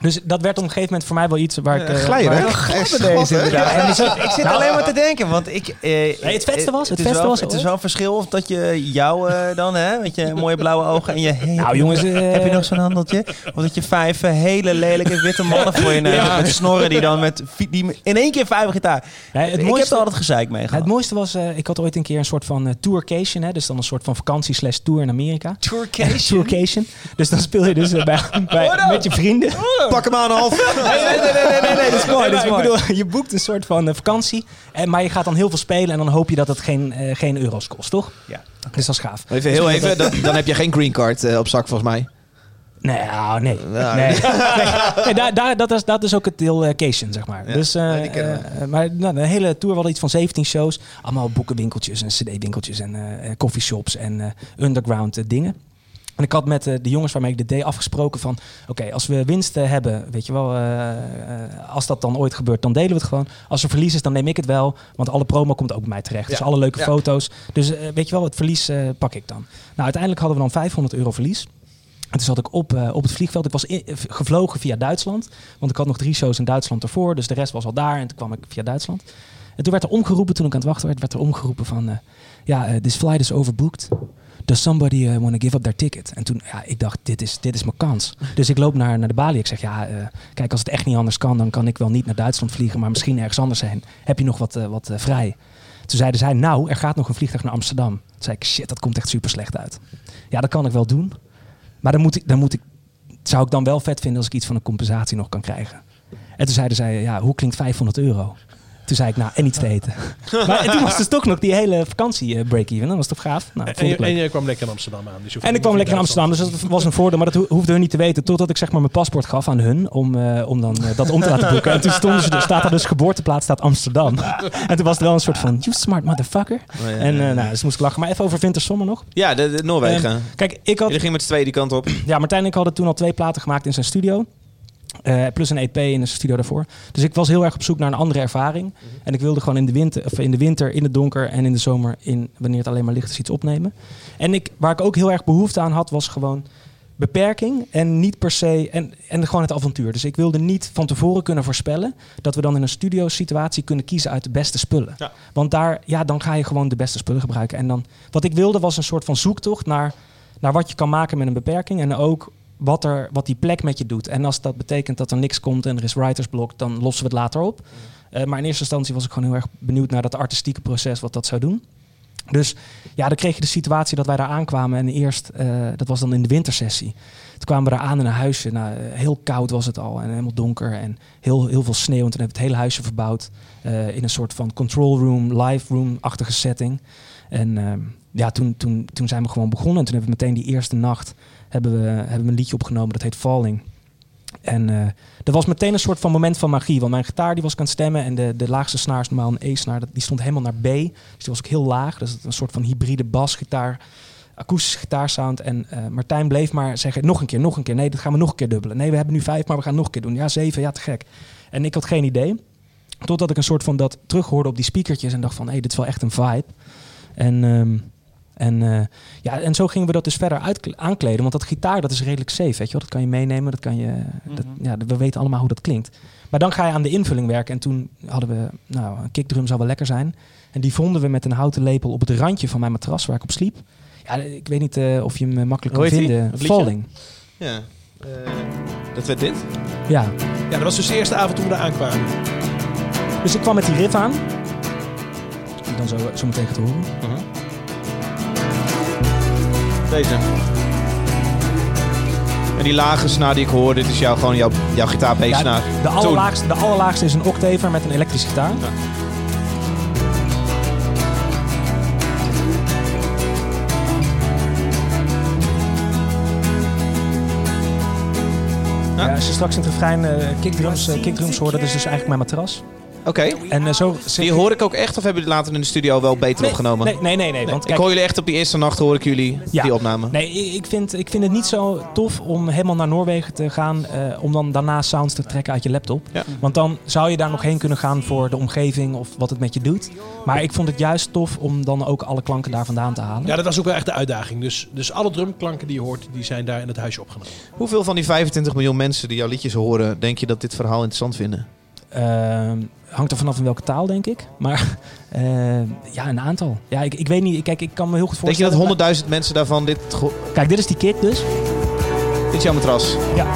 S3: Dus dat werd op een gegeven moment voor mij wel iets waar ik.
S1: Eh,
S3: eh,
S1: glijden,
S3: waar
S1: hè?
S5: deze inderdaad. En ik zit, ik zit
S3: Nou,
S5: alleen maar te denken, want ik... eh,
S3: het vetste was- het
S5: is
S3: vetste
S5: wel,
S3: was-
S5: Het is wel een verschil of dat je jou eh, dan, hè, met je mooie blauwe ogen en je... Hey,
S3: Nou, jongens, eh,
S5: heb je nog zo'n handeltje? Of dat je vijf eh, hele lelijke witte mannen voor je neemt
S3: Ja.
S5: met snorren die dan met... Die in één keer vijf gitaar.
S3: Nee, het
S5: ik heb
S3: mooiste-
S5: er altijd gezeik mee
S3: Het
S5: gehad.
S3: mooiste was, eh, ik had ooit een keer een soort van eh, tourcation, hè, dus dan een soort van vakantie slash tour in Amerika.
S5: Tourcation?
S3: Tourcation. Dus dan speel je dus eh, bij, bij, met je vrienden.
S1: Pak hem aan, half.
S3: Nee, nee, nee, nee, nee, nee, dat is mooi.
S5: Nee,
S3: dat is
S5: maar
S3: mooi.
S5: ik
S3: Ik bedoel, je boekt een soort van eh, vakantie, en, maar je gaat dan heel veel spelen en dan hoop je dat het geen, eh, geen euro's kost, toch?
S5: Ja.
S3: Dus dat is gaaf.
S1: Even heel even, dan, dan heb je geen green card eh, op zak volgens mij.
S3: Nee, nou, nee.
S1: Ja.
S3: nee. nee. Nee, daar, daar, dat, is, dat is ook het deel eh, Cation, zeg maar.
S1: Ja,
S3: dus, eh,
S1: nee,
S3: eh, maar nou, de hele tour hadden iets van 17 shows. Allemaal boekenwinkeltjes en cd-winkeltjes en eh coffeeshops en eh, underground eh, dingen. En ik had met eh, de jongens waarmee ik dit deed afgesproken van... oké, als we winst eh, hebben, weet je wel... eh, eh, als dat dan ooit gebeurt, dan delen we het gewoon. Als er verlies is, dan neem ik het wel. Want alle promo komt ook bij mij terecht. Dus alle leuke
S1: Ja.
S3: foto's. Dus weet je wel, het verlies pak ik dan. Nou, uiteindelijk hadden we dan 500 euro verlies. En toen zat ik op, op het vliegveld. Ik was in- gevlogen via Duitsland. Want ik had nog drie shows in Duitsland ervoor. Dus de rest was al daar. En toen kwam ik via Duitsland. En toen werd er omgeroepen, toen ik aan het wachten werd, werd er omgeroepen van... ja, this flight is overbooked. Does somebody uh, want to give up their ticket? En toen, ik dacht, dit is, dit is mijn kans. Dus ik loop naar, naar de balie. Ik zeg, ja, eh, kijk, als het echt niet anders kan... dan kan ik wel niet naar Duitsland vliegen, maar misschien ergens anders heen. Heb je nog wat, eh, wat eh, vrij? Toen zeiden zij, nou, er gaat nog een vliegtuig naar Amsterdam. Toen zei ik, shit, dat komt echt super slecht uit. Ja, dat kan ik wel doen. Maar dan moet ik, dan moet ik, zou ik dan wel vet vinden als ik iets van een compensatie nog kan krijgen. En toen zeiden zij, ja, hoe klinkt 500 euro? Toen zei ik, nou, en iets te eten. maar en toen was dus toch nog die hele vakantie eh, break-even. Dat was toch gaaf? Nou,
S4: En je, en kwam lekker in Amsterdam aan. Dus
S3: En ik kwam lekker in. Amsterdam, dus dat was een voordeel. Maar dat ho- hoefde hun niet te weten. Totdat ik zeg maar mijn paspoort gaf aan hun. Om, eh, om dan eh, dat om te laten boeken. En toen stonden ze, er staat er dus geboorteplaats staat Amsterdam. en toen was het wel een soort van, you smart motherfucker.
S1: Oh, ja,
S3: En
S1: ja, ja.
S3: nou, dus moest ik lachen. Maar even over Winterzomer nog.
S1: Ja, de, de Noorwegen.
S3: Ehm, kijk, ik had...
S1: Jullie gingen met z'n tweeën die kant op.
S3: Ja, Martijn en ik hadden toen al twee platen gemaakt in zijn studio. Eh, plus een EP in zijn studio daarvoor. Dus ik was heel erg op zoek naar een andere ervaring. En ik wilde gewoon in de, winter, of in de winter, in het donker en in de zomer, in, wanneer het alleen maar licht is, iets opnemen. En ik, waar ik ook heel erg behoefte aan had, was gewoon beperking en niet per se en, en gewoon het avontuur. Dus ik wilde niet van tevoren kunnen voorspellen dat we dan in een studio situatie kunnen kiezen uit de beste spullen.
S1: Ja.
S3: Want daar, ja, dan ga je gewoon de beste spullen gebruiken. En dan, wat ik wilde was een soort van zoektocht naar, naar wat je kan maken met een beperking en ook wat, er, wat die plek met je doet. En als dat betekent dat er niks komt en er is writersblok, dan lossen we het later op. Eh, maar in eerste instantie was ik gewoon heel erg benieuwd naar dat artistieke proces, wat dat zou doen. Dus ja, dan kreeg je de situatie dat wij daar aankwamen. En eerst, eh, dat was dan in de wintersessie. Toen kwamen we daar aan in een huisje. Nou, eh, heel koud was het al en helemaal donker en heel, heel veel sneeuw. En toen hebben we het hele huisje verbouwd in een soort van control room, live room-achtige setting. En ehm, ja, toen, toen, toen zijn we gewoon begonnen. En toen hebben we meteen die eerste nacht hebben we, hebben een liedje opgenomen. Dat heet Falling. En eh er was meteen een soort van moment van magie. Want mijn gitaar die was het stemmen. En de, de laagste snaar is normaal een E-snaar. Die stond helemaal naar B. Dus die was ook heel laag. Dus een soort van hybride basgitaar. Akoestische gitaarsound. En eh, Martijn bleef maar zeggen, nog een keer, nog een keer. Nee, dat gaan we nog een keer dubbelen. Nee, we hebben nu vijf, maar we gaan nog een keer doen. Ja, zeven, ja, te gek. En ik had geen idee. Totdat ik een soort van dat terughoorde op die speakertjes. En dacht van, hé, dit is wel echt een vibe. En... ehm, en, eh, ja, en zo gingen we dat dus verder uit, aankleden. Want dat gitaar, dat is redelijk safe, weet je wel. Dat kan je meenemen, dat kan je... Dat, ja, we weten allemaal hoe dat klinkt. Maar dan ga je aan de invulling werken. En toen hadden we... Nou, een kickdrum zou wel lekker zijn. En die vonden we met een houten lepel op het randje van mijn matras waar ik op sliep. Ja, ik weet niet eh, of je hem eh, makkelijk kan vinden. Falling.
S1: Ja. Eh, dat werd dit.
S3: Ja.
S4: Ja, dat was dus de eerste avond toen we daar aankwamen.
S3: Dus ik kwam met die riff aan. Die dan zo, zo meteen gaat horen.
S1: Deze. En die lage snaar die ik hoor, dit is jouw, gewoon jouw, jouw gitaar
S3: Ja,
S1: snaar
S3: de, allerlaagste, de allerlaagste is een octaver met een elektrische gitaar. Ja, als je straks in het refrein eh, kickdrums, eh, kickdrums hoort, dat is dus eigenlijk mijn matras.
S1: Oké.
S3: En eh, zo...
S1: Die hoor ik ook echt of hebben jullie later in de studio wel beter
S3: Nee,
S1: opgenomen?
S3: Nee, nee, nee. nee, want
S1: ik
S3: kijk,
S1: hoor jullie echt op die eerste nacht hoor ik jullie
S3: Ja.
S1: die opname.
S3: Nee, ik ik vind, ik vind het niet zo tof om helemaal naar Noorwegen te gaan. eh, om dan daarna sounds te trekken uit je laptop.
S1: Ja.
S3: Want dan zou je daar nog heen kunnen gaan voor de omgeving of wat het met je doet. Maar ik vond het juist tof om dan ook alle klanken daar vandaan te halen.
S4: Ja, dat was ook wel echt de uitdaging. Dus, dus alle drumklanken die je hoort, die zijn daar in het huisje opgenomen.
S1: Hoeveel van die 25 miljoen mensen die jouw liedjes horen, denk je dat dit verhaal interessant vinden?
S3: Ehm, hangt er vanaf in welke taal, denk ik. Maar eh, ja, een aantal. Ja, ik, ik weet niet. Kijk, ik kan me heel goed
S1: Denk je
S3: voorstellen.
S1: dat 100.000 mensen daarvan dit...
S3: Kijk, dit is die kick dus.
S1: Dit is jouw matras?
S3: Ja.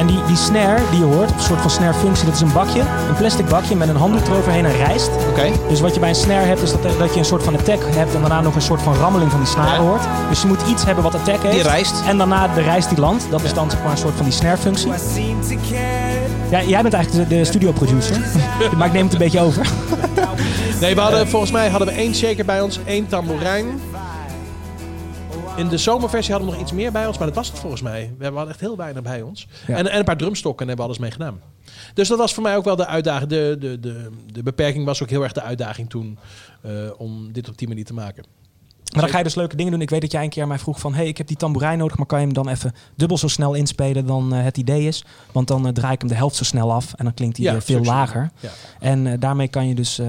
S3: En die, die snare die je hoort, een soort van snare functie, dat is een bakje. Een plastic bakje met een handdoek eroverheen en rijst.
S1: Oké.
S3: Dus wat je bij een snare hebt, is dat, dat je een soort van attack hebt en daarna nog een soort van rammeling van die snare
S1: Ja.
S3: hoort. Dus je moet iets hebben wat attack heeft.
S1: Die rijst.
S3: En daarna de rijst die landt. Dat is dan zeg maar een soort van die snare functie. Ja, jij bent eigenlijk de, de studio producer. maar ik neem het een beetje over.
S4: Nee, we hadden, volgens mij hadden we één shaker bij ons, één tamboerijn. In de zomerversie hadden we nog iets meer bij ons, maar dat was het volgens mij. We hadden echt heel weinig bij ons.
S3: Ja.
S4: En, en een paar drumstokken en hebben we alles mee gedaan. Dus dat was voor mij ook wel de uitdaging. De, de, de, de beperking was ook heel erg de uitdaging toen eh, om dit op die manier te maken.
S3: Maar dan ga je dus leuke dingen doen. Ik weet dat jij een keer aan mij vroeg van... hey, ik heb die tamboerijn nodig, maar kan je hem dan even dubbel zo snel inspelen dan eh, het idee is? Want dan eh, draai ik hem de helft zo snel af en dan klinkt hij
S4: Ja,
S3: veel lager.
S4: Ja.
S3: En daarmee kan je dus...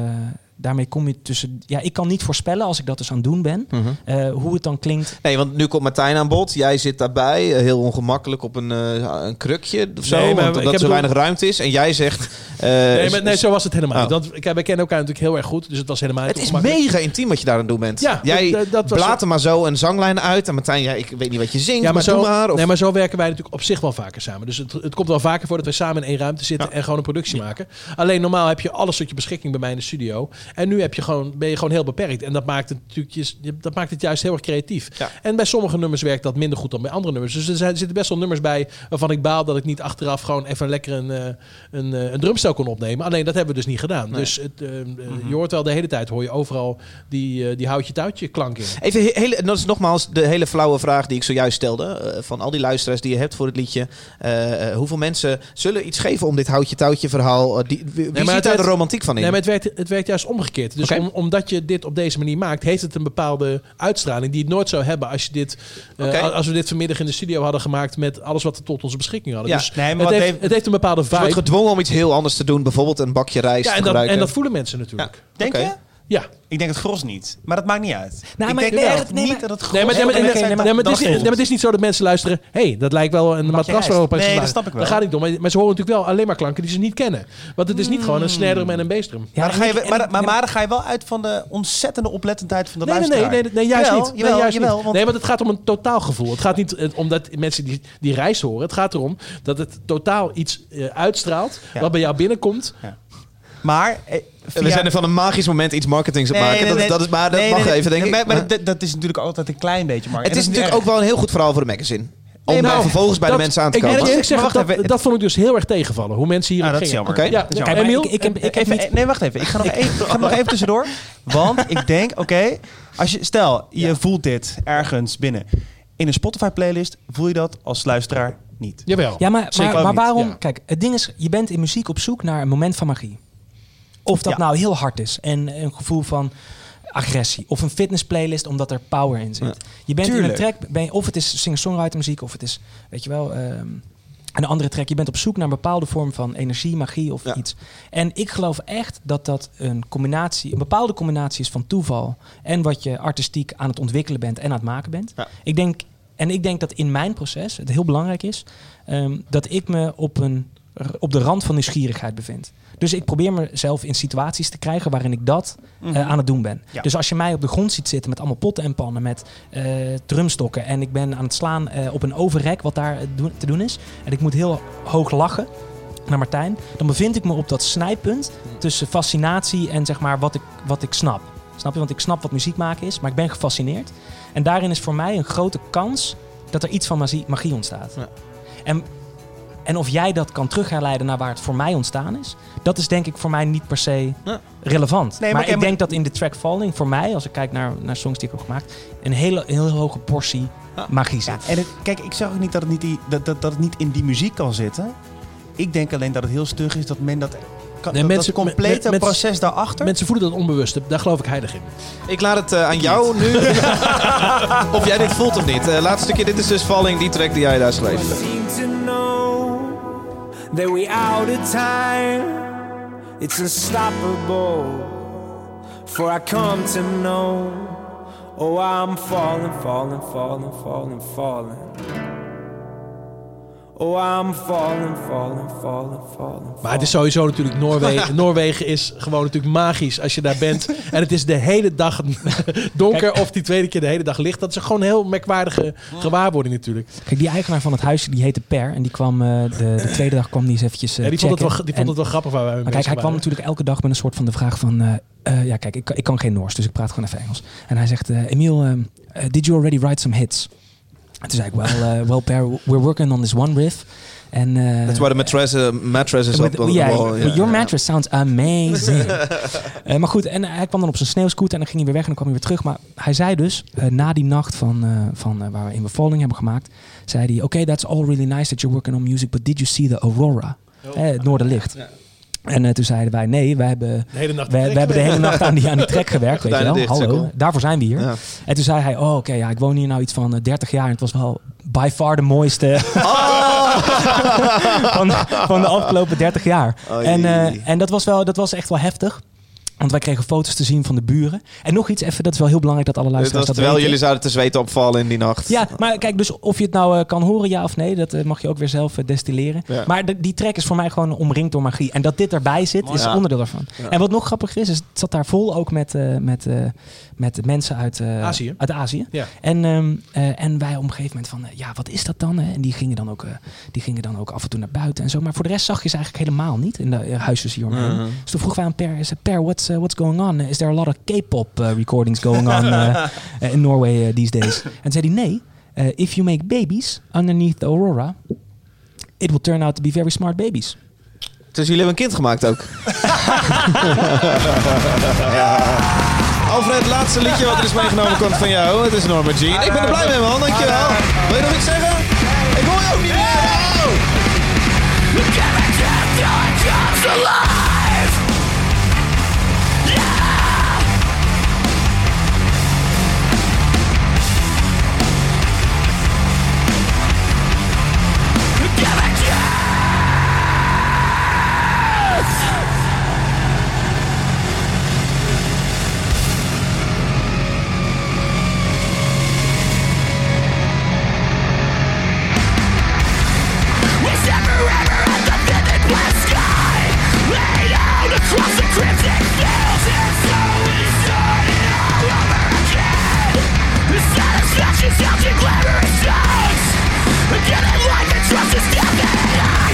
S3: daarmee kom je tussen... Ja, ik kan niet voorspellen als ik dat dus aan het doen ben...
S1: Mhm.
S3: eh, hoe het dan klinkt.
S1: Nee, want nu komt Martijn aan bod. Jij zit daarbij, eh, heel ongemakkelijk op een, eh, een krukje of zo,
S4: Nee, maar
S1: want
S4: ik
S1: omdat
S4: heb
S1: er zo weinig ruimte is. En jij zegt,
S4: Nee, maar, nee, zo was het helemaal
S1: Oh.
S4: niet. Want kijk, wij kennen elkaar natuurlijk heel erg goed. Dus het was helemaal niet
S1: Het is mega intiem wat je daar aan het doen bent.
S4: Ja,
S1: Jij
S4: dat- dat was-
S1: blaat er maar zo een zanglijn uit. En Martijn, ja, ik weet niet wat je zingt,
S4: Ja,
S1: maar,
S4: maar zo,
S1: maar. Of,
S4: nee, maar zo werken wij natuurlijk op zich wel vaker samen. Dus het, het komt wel vaker voor dat wij samen in één ruimte zitten en gewoon een productie maken. Alleen normaal heb je alles tot je beschikking bij mij in de studio. En nu heb je gewoon, ben je gewoon heel beperkt. En dat maakt het natuurlijk dat maakt het juist heel erg creatief.
S1: Ja.
S4: En bij sommige nummers werkt dat minder goed dan bij andere nummers. Dus er, zijn, er zitten best wel nummers bij waarvan ik baal dat ik niet achteraf gewoon even lekker een, eh, een, eh, een drumstel kon opnemen. Alleen dat hebben we dus niet gedaan. Dus het, eh, eh, je hoort wel de hele tijd, hoor je overal die, eh, die houtje touwtje klank in.
S1: Even, he- hele, dat is nogmaals de hele flauwe vraag die ik zojuist stelde. eh, van al die luisteraars die je hebt voor het liedje. hoeveel mensen zullen iets geven om dit houtje-touwtje verhaal? die, wie
S4: maar
S1: ziet daar de romantiek van in?
S4: Nee, maar het werkt, het werkt juist omgekeerd. Dus om, omdat je dit op deze manier maakt, heeft het een bepaalde uitstraling die het nooit zou hebben als, je dit, als we dit vanmiddag in de studio hadden gemaakt met alles wat we tot onze beschikking hadden.
S1: Ja.
S4: Dus
S5: Nee, maar
S4: het, heeft, het heeft een bepaalde
S1: je wordt
S4: vibe.
S1: gedwongen om iets heel anders te doen. Bijvoorbeeld een bakje rijst
S4: Ja, en, dat,
S1: gebruiken.
S4: en dat voelen mensen natuurlijk.
S5: Denk
S1: Oké.
S5: je?
S4: Ja.
S5: Ik denk het gros niet. Maar dat maakt niet uit.
S3: Nou,
S5: ik
S3: maar-
S5: denk
S3: nee,
S5: echt
S3: nee,
S5: niet
S3: maar-
S5: dat het gros...
S4: Nee, maar, nee, maar,
S3: oké,
S4: nee,
S3: nee,
S4: nee,
S3: maar
S4: maar het is, nee, maar het is niet zo dat mensen luisteren. Hé, hey, dat lijkt wel een matras waarop
S5: Nee, dat snap ik wel.
S4: Dat gaat niet om. Maar, ze horen natuurlijk wel alleen maar klanken die ze niet kennen. Want het is niet gewoon een
S5: Hmm.
S4: snare drum en een bassdrum.
S3: Ja,
S5: maar, dan ga je, maar, maar, maar dan ga je wel uit van de ontzettende oplettendheid van de
S4: Nee,
S5: luisteraar.
S4: nee, nee, nee, juist
S5: Jawel,
S4: niet.
S5: Jawel,
S4: nee, juist
S5: jawel,
S4: niet.
S5: want-
S4: nee, want het gaat om een totaalgevoel. Het gaat niet eh, om dat mensen die, die reis horen. Het gaat erom dat het totaal iets eh, uitstraalt. Wat bij jou binnenkomt.
S5: Maar... via-
S1: We zijn er van een magisch moment iets marketings aan
S5: Nee,
S1: maken.
S5: nee,
S1: dat,
S5: nee.
S1: dat is, maar dat
S5: Nee,
S1: mag even, denk ik.
S5: Maar, dat, dat is natuurlijk altijd een klein beetje, maar
S1: het is natuurlijk ook wel een heel goed verhaal voor de magazine. Om
S4: nou,
S1: vervolgens bij
S4: dat-
S1: de mensen aan te
S4: ik
S1: komen.
S5: Maar wacht
S4: dat,
S5: even.
S4: dat vond ik dus heel erg tegenvallen. Hoe mensen hier
S5: Ah,
S4: op
S5: dat
S4: gingen. Ja,
S5: Dat is
S4: ja,
S5: jammer.
S4: Emiel?
S3: ik, ik heb, ik heb
S5: even,
S3: niet...
S5: Nee, wacht even. Ik ga nog, even, ik ga nog even tussendoor. Want ik denk, oké, als je stel je voelt dit ergens binnen in een Spotify-playlist, voel je dat als luisteraar niet.
S4: Jawel.
S3: Ja, maar, maar, waarom?
S4: ja.
S3: Kijk, het ding is, je bent in muziek op zoek naar een moment van magie. Of dat
S5: Ja.
S3: nou heel hard is en een gevoel van agressie. Of een fitness playlist omdat er power in zit.
S1: Ja.
S3: Je bent in een track, ben je, of het is singer-songwriter muziek, of het is, weet je wel, ehm, een andere track. Je bent op zoek naar een bepaalde vorm van energie, magie of
S1: Ja.
S3: iets. En ik geloof echt dat dat een combinatie, een bepaalde combinatie is van toeval en wat je artistiek aan het ontwikkelen bent en aan het maken bent.
S1: Ja.
S3: Ik denk, en ik denk dat in mijn proces het heel belangrijk is ehm, dat ik me op, een, op de rand van nieuwsgierigheid bevind. Dus ik probeer mezelf in situaties te krijgen waarin ik dat eh, aan het doen ben.
S5: Ja.
S3: Dus als je mij op de grond ziet zitten met allemaal potten en pannen, met eh, drumstokken en ik ben aan het slaan eh, op een overrek wat daar te doen is en ik moet heel hoog lachen naar Martijn, dan bevind ik me op dat snijpunt tussen fascinatie en zeg maar wat ik, wat ik snap. Snap je? Want ik snap wat muziek maken is, maar ik ben gefascineerd. En daarin is voor mij een grote kans dat er iets van magie, magie ontstaat.
S1: Ja.
S3: En, en of jij dat kan terugherleiden naar waar het voor mij ontstaan is, dat is denk ik voor mij niet per se
S1: Ja.
S3: relevant.
S5: Nee, maar
S3: ik
S5: maar-
S3: denk dat in de track Falling, voor mij, als ik kijk naar, naar songs die ik heb gemaakt, een hele, heel hoge portie
S1: Ja.
S3: magie zit.
S5: Ja, en het- kijk, ik zeg ook niet dat het niet, die, dat, dat, dat het niet in die muziek kan zitten. Ik denk alleen dat het heel stug is dat men dat... Kan,
S4: Nee,
S5: dat,
S4: mensen-
S5: dat complete proces daarachter...
S4: Mensen voelen dat onbewust. Daar geloof ik heilig in.
S1: Ik laat het eh, aan jou nu. of jij dit voelt of niet. Eh, laatste stukje, dit is dus Falling, die track die jij daar schreef.
S6: That we out of time. It's unstoppable. For I come to know, oh, I'm falling, falling, falling, falling, falling. Oh, I'm falling, falling, falling, falling.
S4: Maar het is sowieso natuurlijk Noorwegen. Noorwegen is gewoon natuurlijk magisch als je daar bent. En het is de hele dag donker of die tweede keer de hele dag licht. Dat is gewoon een heel merkwaardige gewaarwording natuurlijk.
S3: Kijk, die eigenaar van het huisje, die heette Per. En die kwam eh, de, de tweede dag kwam die eens eventjes
S4: Ja, die vond, het
S3: checken.
S4: wel, die
S3: En-
S4: vond het wel grappig waar wij mee
S3: Maar kijk, hij kwam
S4: waren.
S3: natuurlijk elke dag met een soort van de vraag van... eh, eh, ja, kijk, ik, ik kan geen Noors, dus ik praat gewoon even Engels. En hij zegt, eh Emiel, did you already write some hits? En toen zei ik, well, eh, well Per, we're working on this one riff. En, eh,
S1: That's why the mattress, uh, mattress is
S3: with-
S1: up on the
S3: yeah,
S1: wall.
S3: but
S1: Ja,
S3: your
S1: ja.
S3: mattress sounds amazing. Eh, maar goed, en hij kwam dan op zijn sneeuwscooter en dan ging hij weer weg en dan kwam hij weer terug. Maar hij zei dus, na die nacht van, eh, van, eh, waar we in Falling hebben gemaakt, zei hij, oké, that's all really nice that you're working on music, but did you see the aurora? Eh, het noorderlicht. En eh, toen zeiden wij, nee, wij hebben,
S4: De hele nacht
S3: we, we hebben de hele nacht aan die, aan die track gewerkt, weet je wel.
S1: Dicht,
S3: Hallo, daarvoor zijn we hier.
S1: Ja.
S3: En toen zei hij, oh oké, ja, ik woon hier nou iets van eh, 30 jaar en het was wel by far de mooiste van, van de afgelopen 30 jaar. En, eh, en dat was wel, dat was echt wel heftig. Want wij kregen foto's te zien van de buren. En nog iets, even, dat is wel heel belangrijk dat alle luisteraars dat
S11: terwijl
S3: weten.
S11: jullie zouden te zweten opvallen in die nacht.
S3: Ja, maar kijk, dus of je het nou eh, kan horen, ja of nee, dat eh, mag je ook weer zelf eh, destilleren.
S11: Ja.
S3: Maar de- die track is voor mij gewoon omringd door magie. En dat dit erbij zit, is
S11: Ja.
S3: onderdeel daarvan.
S11: Ja.
S3: En wat nog grappiger is, is het zat daar vol ook met, eh, met, eh, met mensen uit, eh,
S4: Azië.
S3: uit Azië.
S4: Ja.
S3: En, ehm, eh, en wij op een gegeven moment van, ja, wat is dat dan? hè? En die gingen dan, ook, eh, die gingen dan ook af en toe naar buiten en zo. Maar voor de rest zag je ze eigenlijk helemaal niet in de uh, huisjes hier omheen. Dus toen vroegen wij aan Per, is Per, what's, uh, what's going on? Is there a lot of K-pop uh, recordings going on uh, uh, in Norway uh, these days? En zei hij, nee, uh, if you make babies underneath the aurora, it will turn out to be very smart babies.
S11: Dus jullie hebben een kind gemaakt ook. ja. Alfred, laatste liedje wat er is meegenomen komt van jou. Het is Norma Jean. Ik ben er blij mee, man. Dankjewel. Wil je nog iets zeggen? Ik hoor je ook niet meer. Oh! Eh, Norma Jean, Alfred.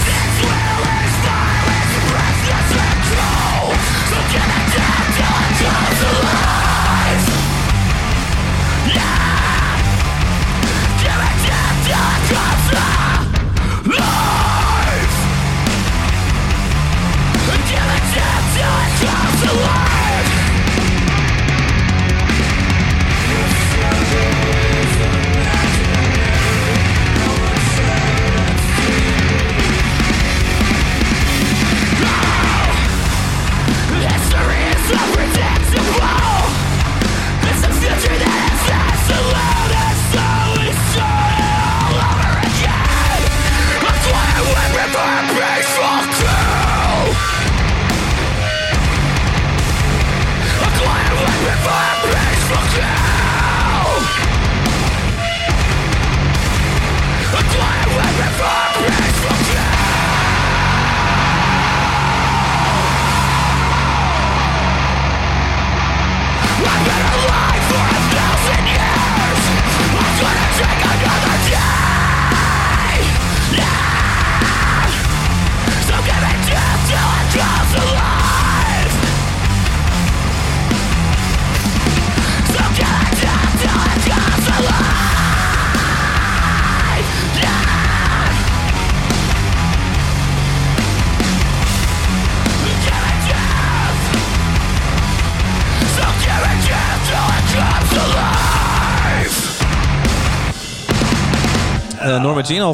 S4: Ja,
S11: Oh,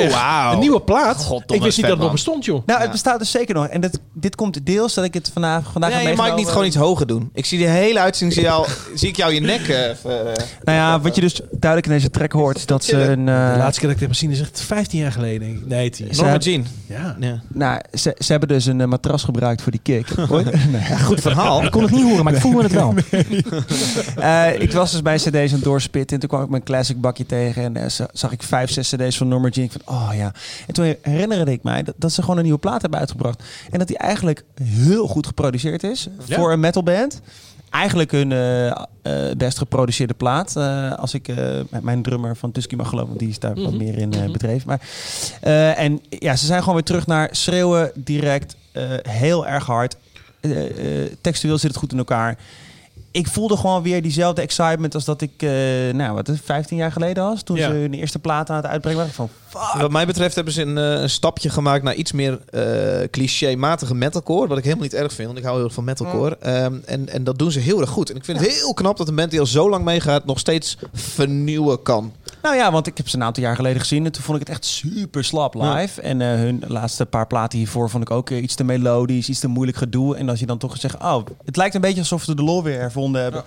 S4: zeg.
S11: wauw.
S4: Een nieuwe plaat.
S11: Goddomme
S4: ik wist niet dat het nog bestond, joh.
S5: Nou, het bestaat dus zeker nog. En dit, dit komt deels dat ik het vandaag, vandaag
S11: Nee,
S5: heb
S11: je mag
S5: meegenomen.
S11: niet gewoon iets hoger doen. Ik zie die hele uitzending, zie, jou, zie ik jou je nek... eh, even, eh,
S5: Nou ja, wat je dus duidelijk in deze track hoort, is dat ze een...
S4: De
S5: eh,
S4: laatste keer dat ik het heb gezien is echt 15 jaar geleden. ik. Nee, 10.
S5: Ze
S11: Norma Jean.
S4: Ja.
S11: Ja.
S5: nou, ze, ze hebben dus een matras gebruikt voor die kick.
S11: Goed verhaal.
S3: Ik kon het niet horen, maar ik voelde het wel.
S5: Eh, ik was dus bij cd's aan het doorspitten en toen kwam ik mijn classic bakje tegen en eh, za- zag ik vijf, zes cd's van Norma Jean. Ik van, oh ja. En toen herinnerde ik mij dat, dat ze gewoon een nieuwe plaat hebben uitgebracht. En dat die eigenlijk heel goed geproduceerd is
S4: Ja.
S5: voor een metalband. Eigenlijk hun eh, eh, best geproduceerde plaat. eh, als ik met mijn drummer van Tusky mag geloven, want die is daar wat
S4: Mhm.
S5: meer in eh, bedreven. Maar, en ja, ze zijn gewoon weer terug naar schreeuwen, direct, heel erg hard. Textueel zit het goed in elkaar. Ik voelde gewoon weer diezelfde excitement als dat ik, eh, nou wat is het, 15 jaar geleden was. Toen
S4: Ja.
S5: ze hun eerste plaat aan het uitbrengen waren. Van,
S11: Wat mij betreft hebben ze een, eh, een stapje gemaakt naar iets meer eh clichématige metalcore. Wat ik helemaal niet erg vind, want ik hou heel erg van metalcore. Ehm, en, en dat doen ze heel erg goed. En ik vind het heel knap dat een band die al zo lang meegaat nog steeds vernieuwen kan.
S5: Nou ja, want ik heb ze een aantal jaar geleden gezien en toen vond ik het echt super slap live. En eh, hun laatste paar platen hiervoor vond ik ook eh, iets te melodisch, iets te moeilijk gedoe. En als je dan toch zegt, oh, het lijkt een beetje alsof ze de lol weer hervonden hebben.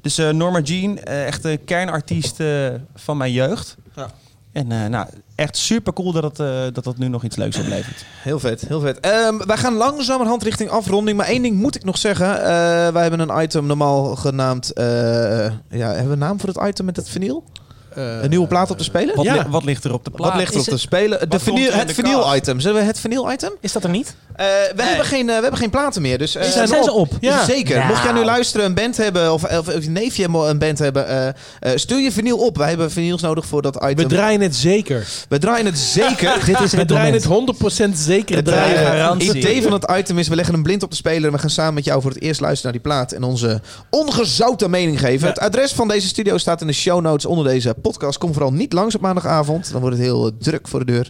S5: Dus eh, Norma Jean, echt een kernartiest van mijn jeugd.
S11: Ja.
S5: En nou, echt super cool dat het, dat het nu nog iets leuks oplevert.
S1: Heel vet, heel vet. Ehm, wij gaan langzamerhand richting afronding. Maar één ding moet ik nog zeggen. Wij hebben een item normaal genaamd... ja, hebben we een naam voor het item met het vinyl?
S4: Eh,
S1: Een nieuwe plaat op te spelen?
S5: Wat,
S4: Ja.
S5: li- wat ligt er op de plaat?
S1: Wat ligt er op te spelen? De vinyl, het
S5: de
S1: vinyl
S5: kast?
S1: item. Zullen we het vinyl item?
S3: Is dat er niet?
S1: Eh, we, hebben geen, eh, we hebben geen platen meer. Dus, eh,
S3: zijn ze
S1: nog-
S3: op?
S1: Ja. Zeker. Mocht jij nu luisteren, een band hebben... of, of, of je neefje een band hebben... eh, eh, stuur je vinyl op. Wij hebben vinyls nodig voor dat item.
S4: We draaien het zeker.
S1: We draaien het zeker.
S3: Dit is
S4: We
S3: het
S4: draaien
S3: moment.
S4: het 100% zeker.
S1: Het
S4: draaien.
S5: garantie.
S1: idee van het item is, we leggen hem blind op de speler... en we gaan samen met jou voor het eerst luisteren naar die plaat... en onze ongezouten mening geven.
S4: Ja.
S1: Het adres van deze studio staat in de show notes onder deze podcast. Kom vooral niet langs op maandagavond. Dan wordt het heel eh, druk voor de deur.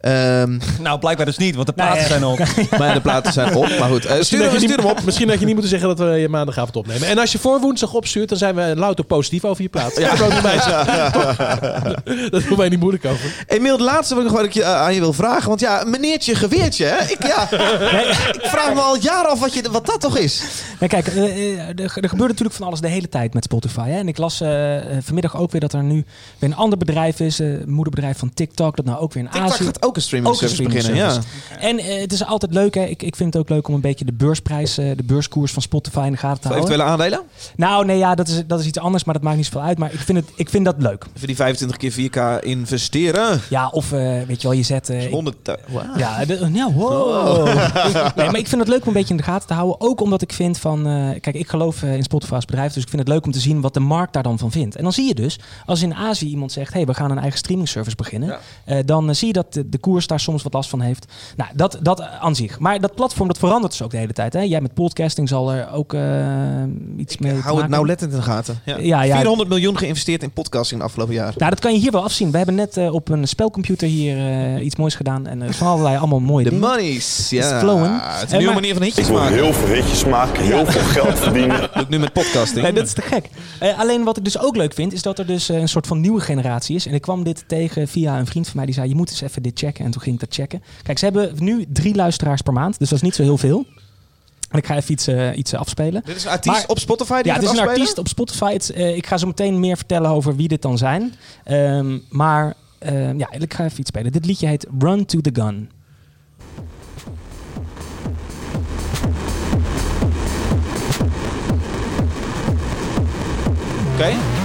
S1: Ehm,
S5: Nou, blijkbaar dus niet, want de
S3: Nou,
S5: platen
S3: ja.
S5: zijn op.
S1: maar de platen zijn op. Maar goed, eh,
S4: Misschien
S1: stuur, hem,
S4: je
S1: stuur
S4: niet,
S1: hem op.
S4: misschien had je niet moeten zeggen dat we je maandagavond opnemen. En als je voor woensdag opstuurt, dan zijn we louter positief over je plaat. Ja. Dat, dat doen wij niet moeilijk over.
S1: Emiel, de laatste wat ik nog wat ik je, eh, aan je wil vragen. Want ja, meneertje geweertje, hè? Ik, ja, ik vraag me al jaren af wat, je, wat dat toch is.
S3: Nee, kijk, er, er gebeurt natuurlijk van alles de hele tijd met Spotify. Hè? En ik las vanmiddag ook weer dat er nu weer een ander bedrijf is, een moederbedrijf van TikTok, dat nou ook weer in
S1: TikTok
S3: Azië...
S1: gaat ook een streaming
S3: Ook een
S1: service
S3: streaming
S1: beginnen, ja.
S3: En eh, het is altijd leuk, hè? Ik, ik vind het ook leuk om een beetje de beursprijs, eh, de beurskoers van Spotify in de gaten te houden.
S1: eventuele aandelen?
S3: Nou, nee, ja, dat is, dat is iets anders, maar dat maakt niet zoveel uit. Maar ik vind, het, ik vind dat leuk.
S1: Even die 25 keer 4K investeren.
S3: Ja, of weet je wel, je zet... eh, ik-
S1: 100. Wow.
S3: Ja, de, ja wow. nee, maar ik vind het leuk om een beetje in de gaten te houden. Ook omdat ik vind van... kijk, ik geloof in Spotify als bedrijf. Dus ik vind het leuk om te zien wat de markt daar dan van vindt. En dan zie je dus, als in Azië iemand zegt... hey, we gaan een eigen streaming service beginnen.
S1: Ja.
S3: eh, dan eh, zie je dat de, de koers daar soms wat last van heeft. Nou, dat, dat aan zich. Maar dat platform, dat verandert dus ook de hele tijd. Hè? Jij met podcasting zal er ook eh, iets mee te
S1: Hou het
S3: maken
S1: nou lettend in de gaten. Ja.
S3: Ja, ja.
S1: 400 miljoen geïnvesteerd in podcasting de afgelopen jaar.
S3: Nou, dat kan je hier wel afzien. We hebben net op een spelcomputer hier eh, iets moois gedaan. En er van allerlei allemaal mooie
S1: De
S3: dingen.
S1: monies. Ja.
S3: flowing.
S1: Het is een nieuwe
S3: maar-
S1: manier van hitjes
S8: Ik
S1: maken.
S8: heel veel hitjes maken, heel veel geld verdienen.
S1: Doe ik nu met podcasting.
S3: Nee, dat is te gek. Eh, alleen wat ik dus ook leuk vind, is dat er dus een soort van nieuwe generatie is. En ik kwam dit tegen via een vriend van mij die zei: Je moet eens even dit checken. En toen ging ik dat checken. Kijk, ze hebben nu drie luisteraars per maand, dus dat is niet zo heel veel. En ik ga even iets, eh, iets afspelen.
S1: Dit is een artiest
S3: Maar-
S1: op Spotify die
S3: Ja, het is een artiest op Spotify. Eh, ik ga zo meteen meer vertellen over wie dit dan zijn. Ehm, maar ehm, ja, ik ga even iets spelen. Dit liedje heet Run to the Gun.
S1: Oké.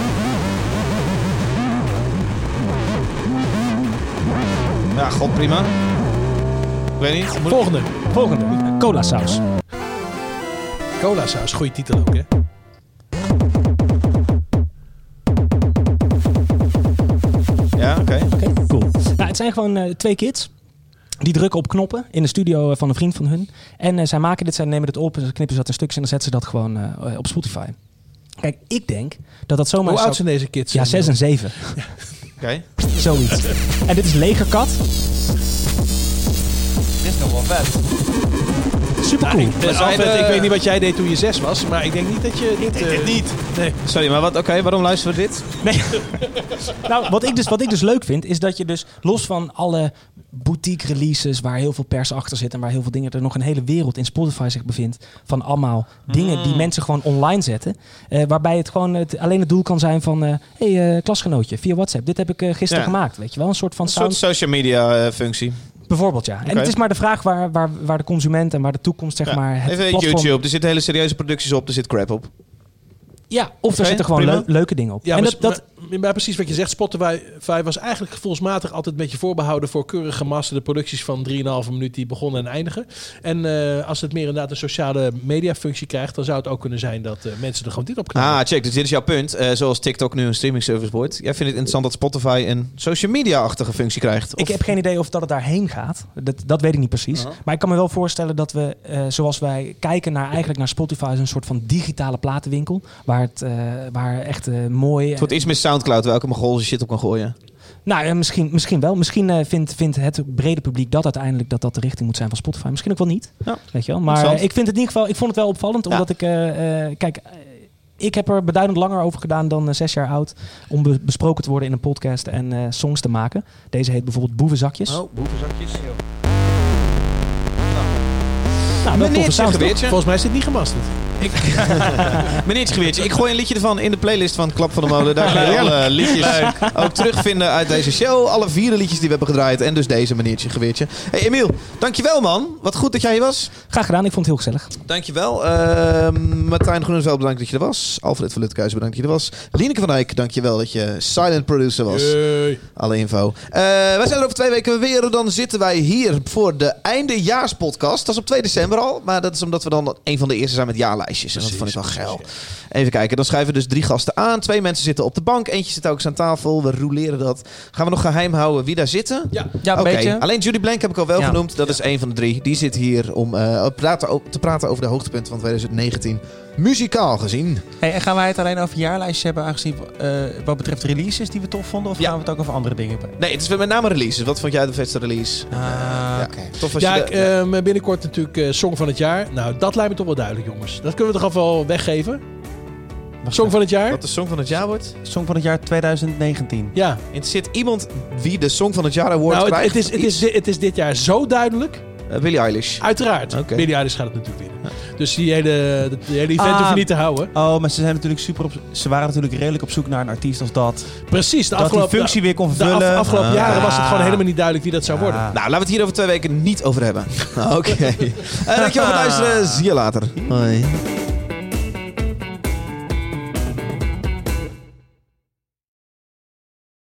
S1: Ja, god, prima. Ik weet niet. Moet ik-
S4: Volgende.
S3: Volgende, cola saus.
S4: Cola saus. Goeie titel ook, hè?
S1: Ja, oké.
S3: Oké, cool. Nou, het zijn gewoon eh, twee kids. Die drukken op knoppen in de studio eh, van een vriend van hun. En eh, zij maken dit, zij nemen het op, en ze knippen ze dat in stukjes en dan zetten ze dat gewoon eh, op Spotify. Kijk, ik denk dat dat zomaar...
S4: Hoe
S3: zou-
S4: oud zijn deze kids?
S3: Ja, 6 en 7.
S1: Oké.
S3: Zoiets. En dit is Legerkat.
S5: Dit is nog wel vet.
S3: Super cool.
S1: Zijn
S4: Alfred,
S1: de-
S4: ik weet niet wat jij deed toen je zes was, maar ik denk niet dat je dit... eh,
S5: niet.
S4: Nee.
S1: Sorry, maar wat, oké, waarom luisteren we dit?
S3: Nee. nou, wat ik, dus, wat ik dus leuk vind, is dat je dus los van alle boutique releases waar heel veel pers achter zit en waar heel veel dingen, er nog een hele wereld in Spotify zich bevindt van allemaal dingen die mensen gewoon online zetten. eh, waarbij het gewoon het, alleen het doel kan zijn van, hé hey, eh, klasgenootje, via WhatsApp, dit heb ik eh, gisteren
S1: Ja.
S3: gemaakt. Weet je wel, een soort van
S1: Een soort
S3: sound.
S1: social media eh, functie.
S3: Bijvoorbeeld, ja. En het is maar de vraag waar, waar, waar de consument en waar de toekomst, zeg
S1: Ja.
S3: maar, het
S1: Even
S3: platform...
S1: YouTube. Er zitten hele serieuze producties op. Er zit crap op.
S3: Ja, of er zitten gewoon leuke dingen op.
S4: Ja,
S3: en dat, dat,
S4: maar- maar precies wat je zegt. Spotify was eigenlijk gevoelsmatig altijd een beetje voorbehouden voor keurig gemasterde producties van 3,5 minuut die begonnen en eindigen. En eh, als het meer inderdaad een sociale media functie krijgt, dan zou het ook kunnen zijn dat eh, mensen er gewoon dit op knallen.
S1: Ah, check. Dus dit is jouw punt. Eh, zoals TikTok nu een streaming service wordt. Jij vindt het interessant dat Spotify een social media-achtige functie krijgt?
S3: Ik heb geen idee of dat het daarheen gaat. Dat, dat weet ik niet precies.
S1: Uh-huh.
S3: Maar ik kan me wel voorstellen dat we, eh, zoals wij kijken naar eigenlijk naar Spotify, als een soort van digitale platenwinkel. Waar het eh, waar echt eh, mooi.
S1: Het wordt iets meer Soundcloud, welke Mongoolse shit op kan gooien.
S3: Nou, ja, misschien, misschien wel. Misschien eh, vindt, vindt het brede publiek dat uiteindelijk dat dat de richting moet zijn van Spotify. Misschien ook wel niet.
S1: Ja.
S3: Weet je wel. Maar eh, ik vind het in ieder geval, ik vond het wel opvallend, omdat ik, eh, eh, kijk, ik heb er beduidend langer over gedaan dan zes jaar oud om be- besproken te worden in een podcast en eh, songs te maken. Deze heet bijvoorbeeld Boevenzakjes.
S1: Oh, boevenzakjes.
S3: Nou, wel toffe
S1: Meneertje,
S3: sound, toch?
S1: geweertje.
S4: Volgens mij is dit niet gemasterd.
S1: Meneertje Geweertje, ik gooi een liedje ervan in de playlist van Klap van de Molen. Daar kun je alle liedjes ook terugvinden uit deze show. Alle vier liedjes die we hebben gedraaid. En dus deze Meneertje Geweertje. Hey Emiel, dankjewel man. Wat goed dat jij hier was.
S3: Graag gedaan, ik vond het heel gezellig.
S1: Dankjewel. Ehm Martijn Groeneveld, bedankt dat je er was. Alfred van Lutkehuizen, bedankt dat je er was. Lieneke van Dijk, dankjewel dat je silent producer was. Alle info. Eh, wij zijn er over twee weken weer. Dan zitten wij hier voor de eindejaarspodcast. Dat is op 2 december Maar dat is omdat we dan een van de eerste zijn met jaarlijstjes. En dat vond ik wel geil. Even kijken. Dan schrijven we dus drie gasten aan. Twee mensen zitten op de bank. Eentje zit ook eens aan tafel. We roleren dat. Gaan we nog geheim houden wie daar zitten?
S4: Ja.
S5: Ja, een beetje.
S1: alleen Judy Blank heb ik al wel
S4: Ja.
S1: genoemd. Dat is een van de drie. Die zit hier om eh, te praten over de hoogtepunten van 2019. Muzikaal gezien.
S5: Hey, en gaan wij het alleen over jaarlijstjes hebben, aangezien eh, wat betreft releases die we tof vonden? Of
S1: Ja.
S5: gaan we het ook over andere dingen hebben?
S1: Nee, het is met name releases. Wat vond jij de vetste release?
S5: Ah,
S1: Ja.
S5: oké.
S1: Tof als
S4: Ja,
S1: je
S4: ik,
S1: de- ja.
S4: ehm, binnenkort natuurlijk eh, Song van het jaar. Nou, dat lijkt me toch wel duidelijk, jongens. Dat kunnen we toch al wel weggeven? Song van het jaar?
S1: Wat de song van het jaar wordt?
S5: Song van het jaar 2019.
S4: Ja.
S1: Interesseert iemand wie de Song van het jaar award
S4: Nou, het,
S1: krijgt?
S4: het, is, het, is, het is dit jaar zo duidelijk.
S1: Eh, Billie Eilish.
S4: Uiteraard.
S1: Oké.
S4: Billie Eilish gaat het natuurlijk winnen. Dus die hele, die hele event
S5: Ah.
S4: hoef je niet te houden.
S5: Oh, maar ze zijn natuurlijk super op, ze waren natuurlijk redelijk op zoek naar een artiest als dat.
S4: Precies. De
S5: dat die functie weer kon
S4: de
S5: vervullen.
S4: af- afgelopen
S1: Ah.
S4: jaren was het gewoon helemaal niet duidelijk wie dat zou worden.
S5: Ah.
S1: Nou, laten we het hier over twee weken niet over hebben. Oké. Eh, dankjewel voor het luisteren. Zie je later. Hoi.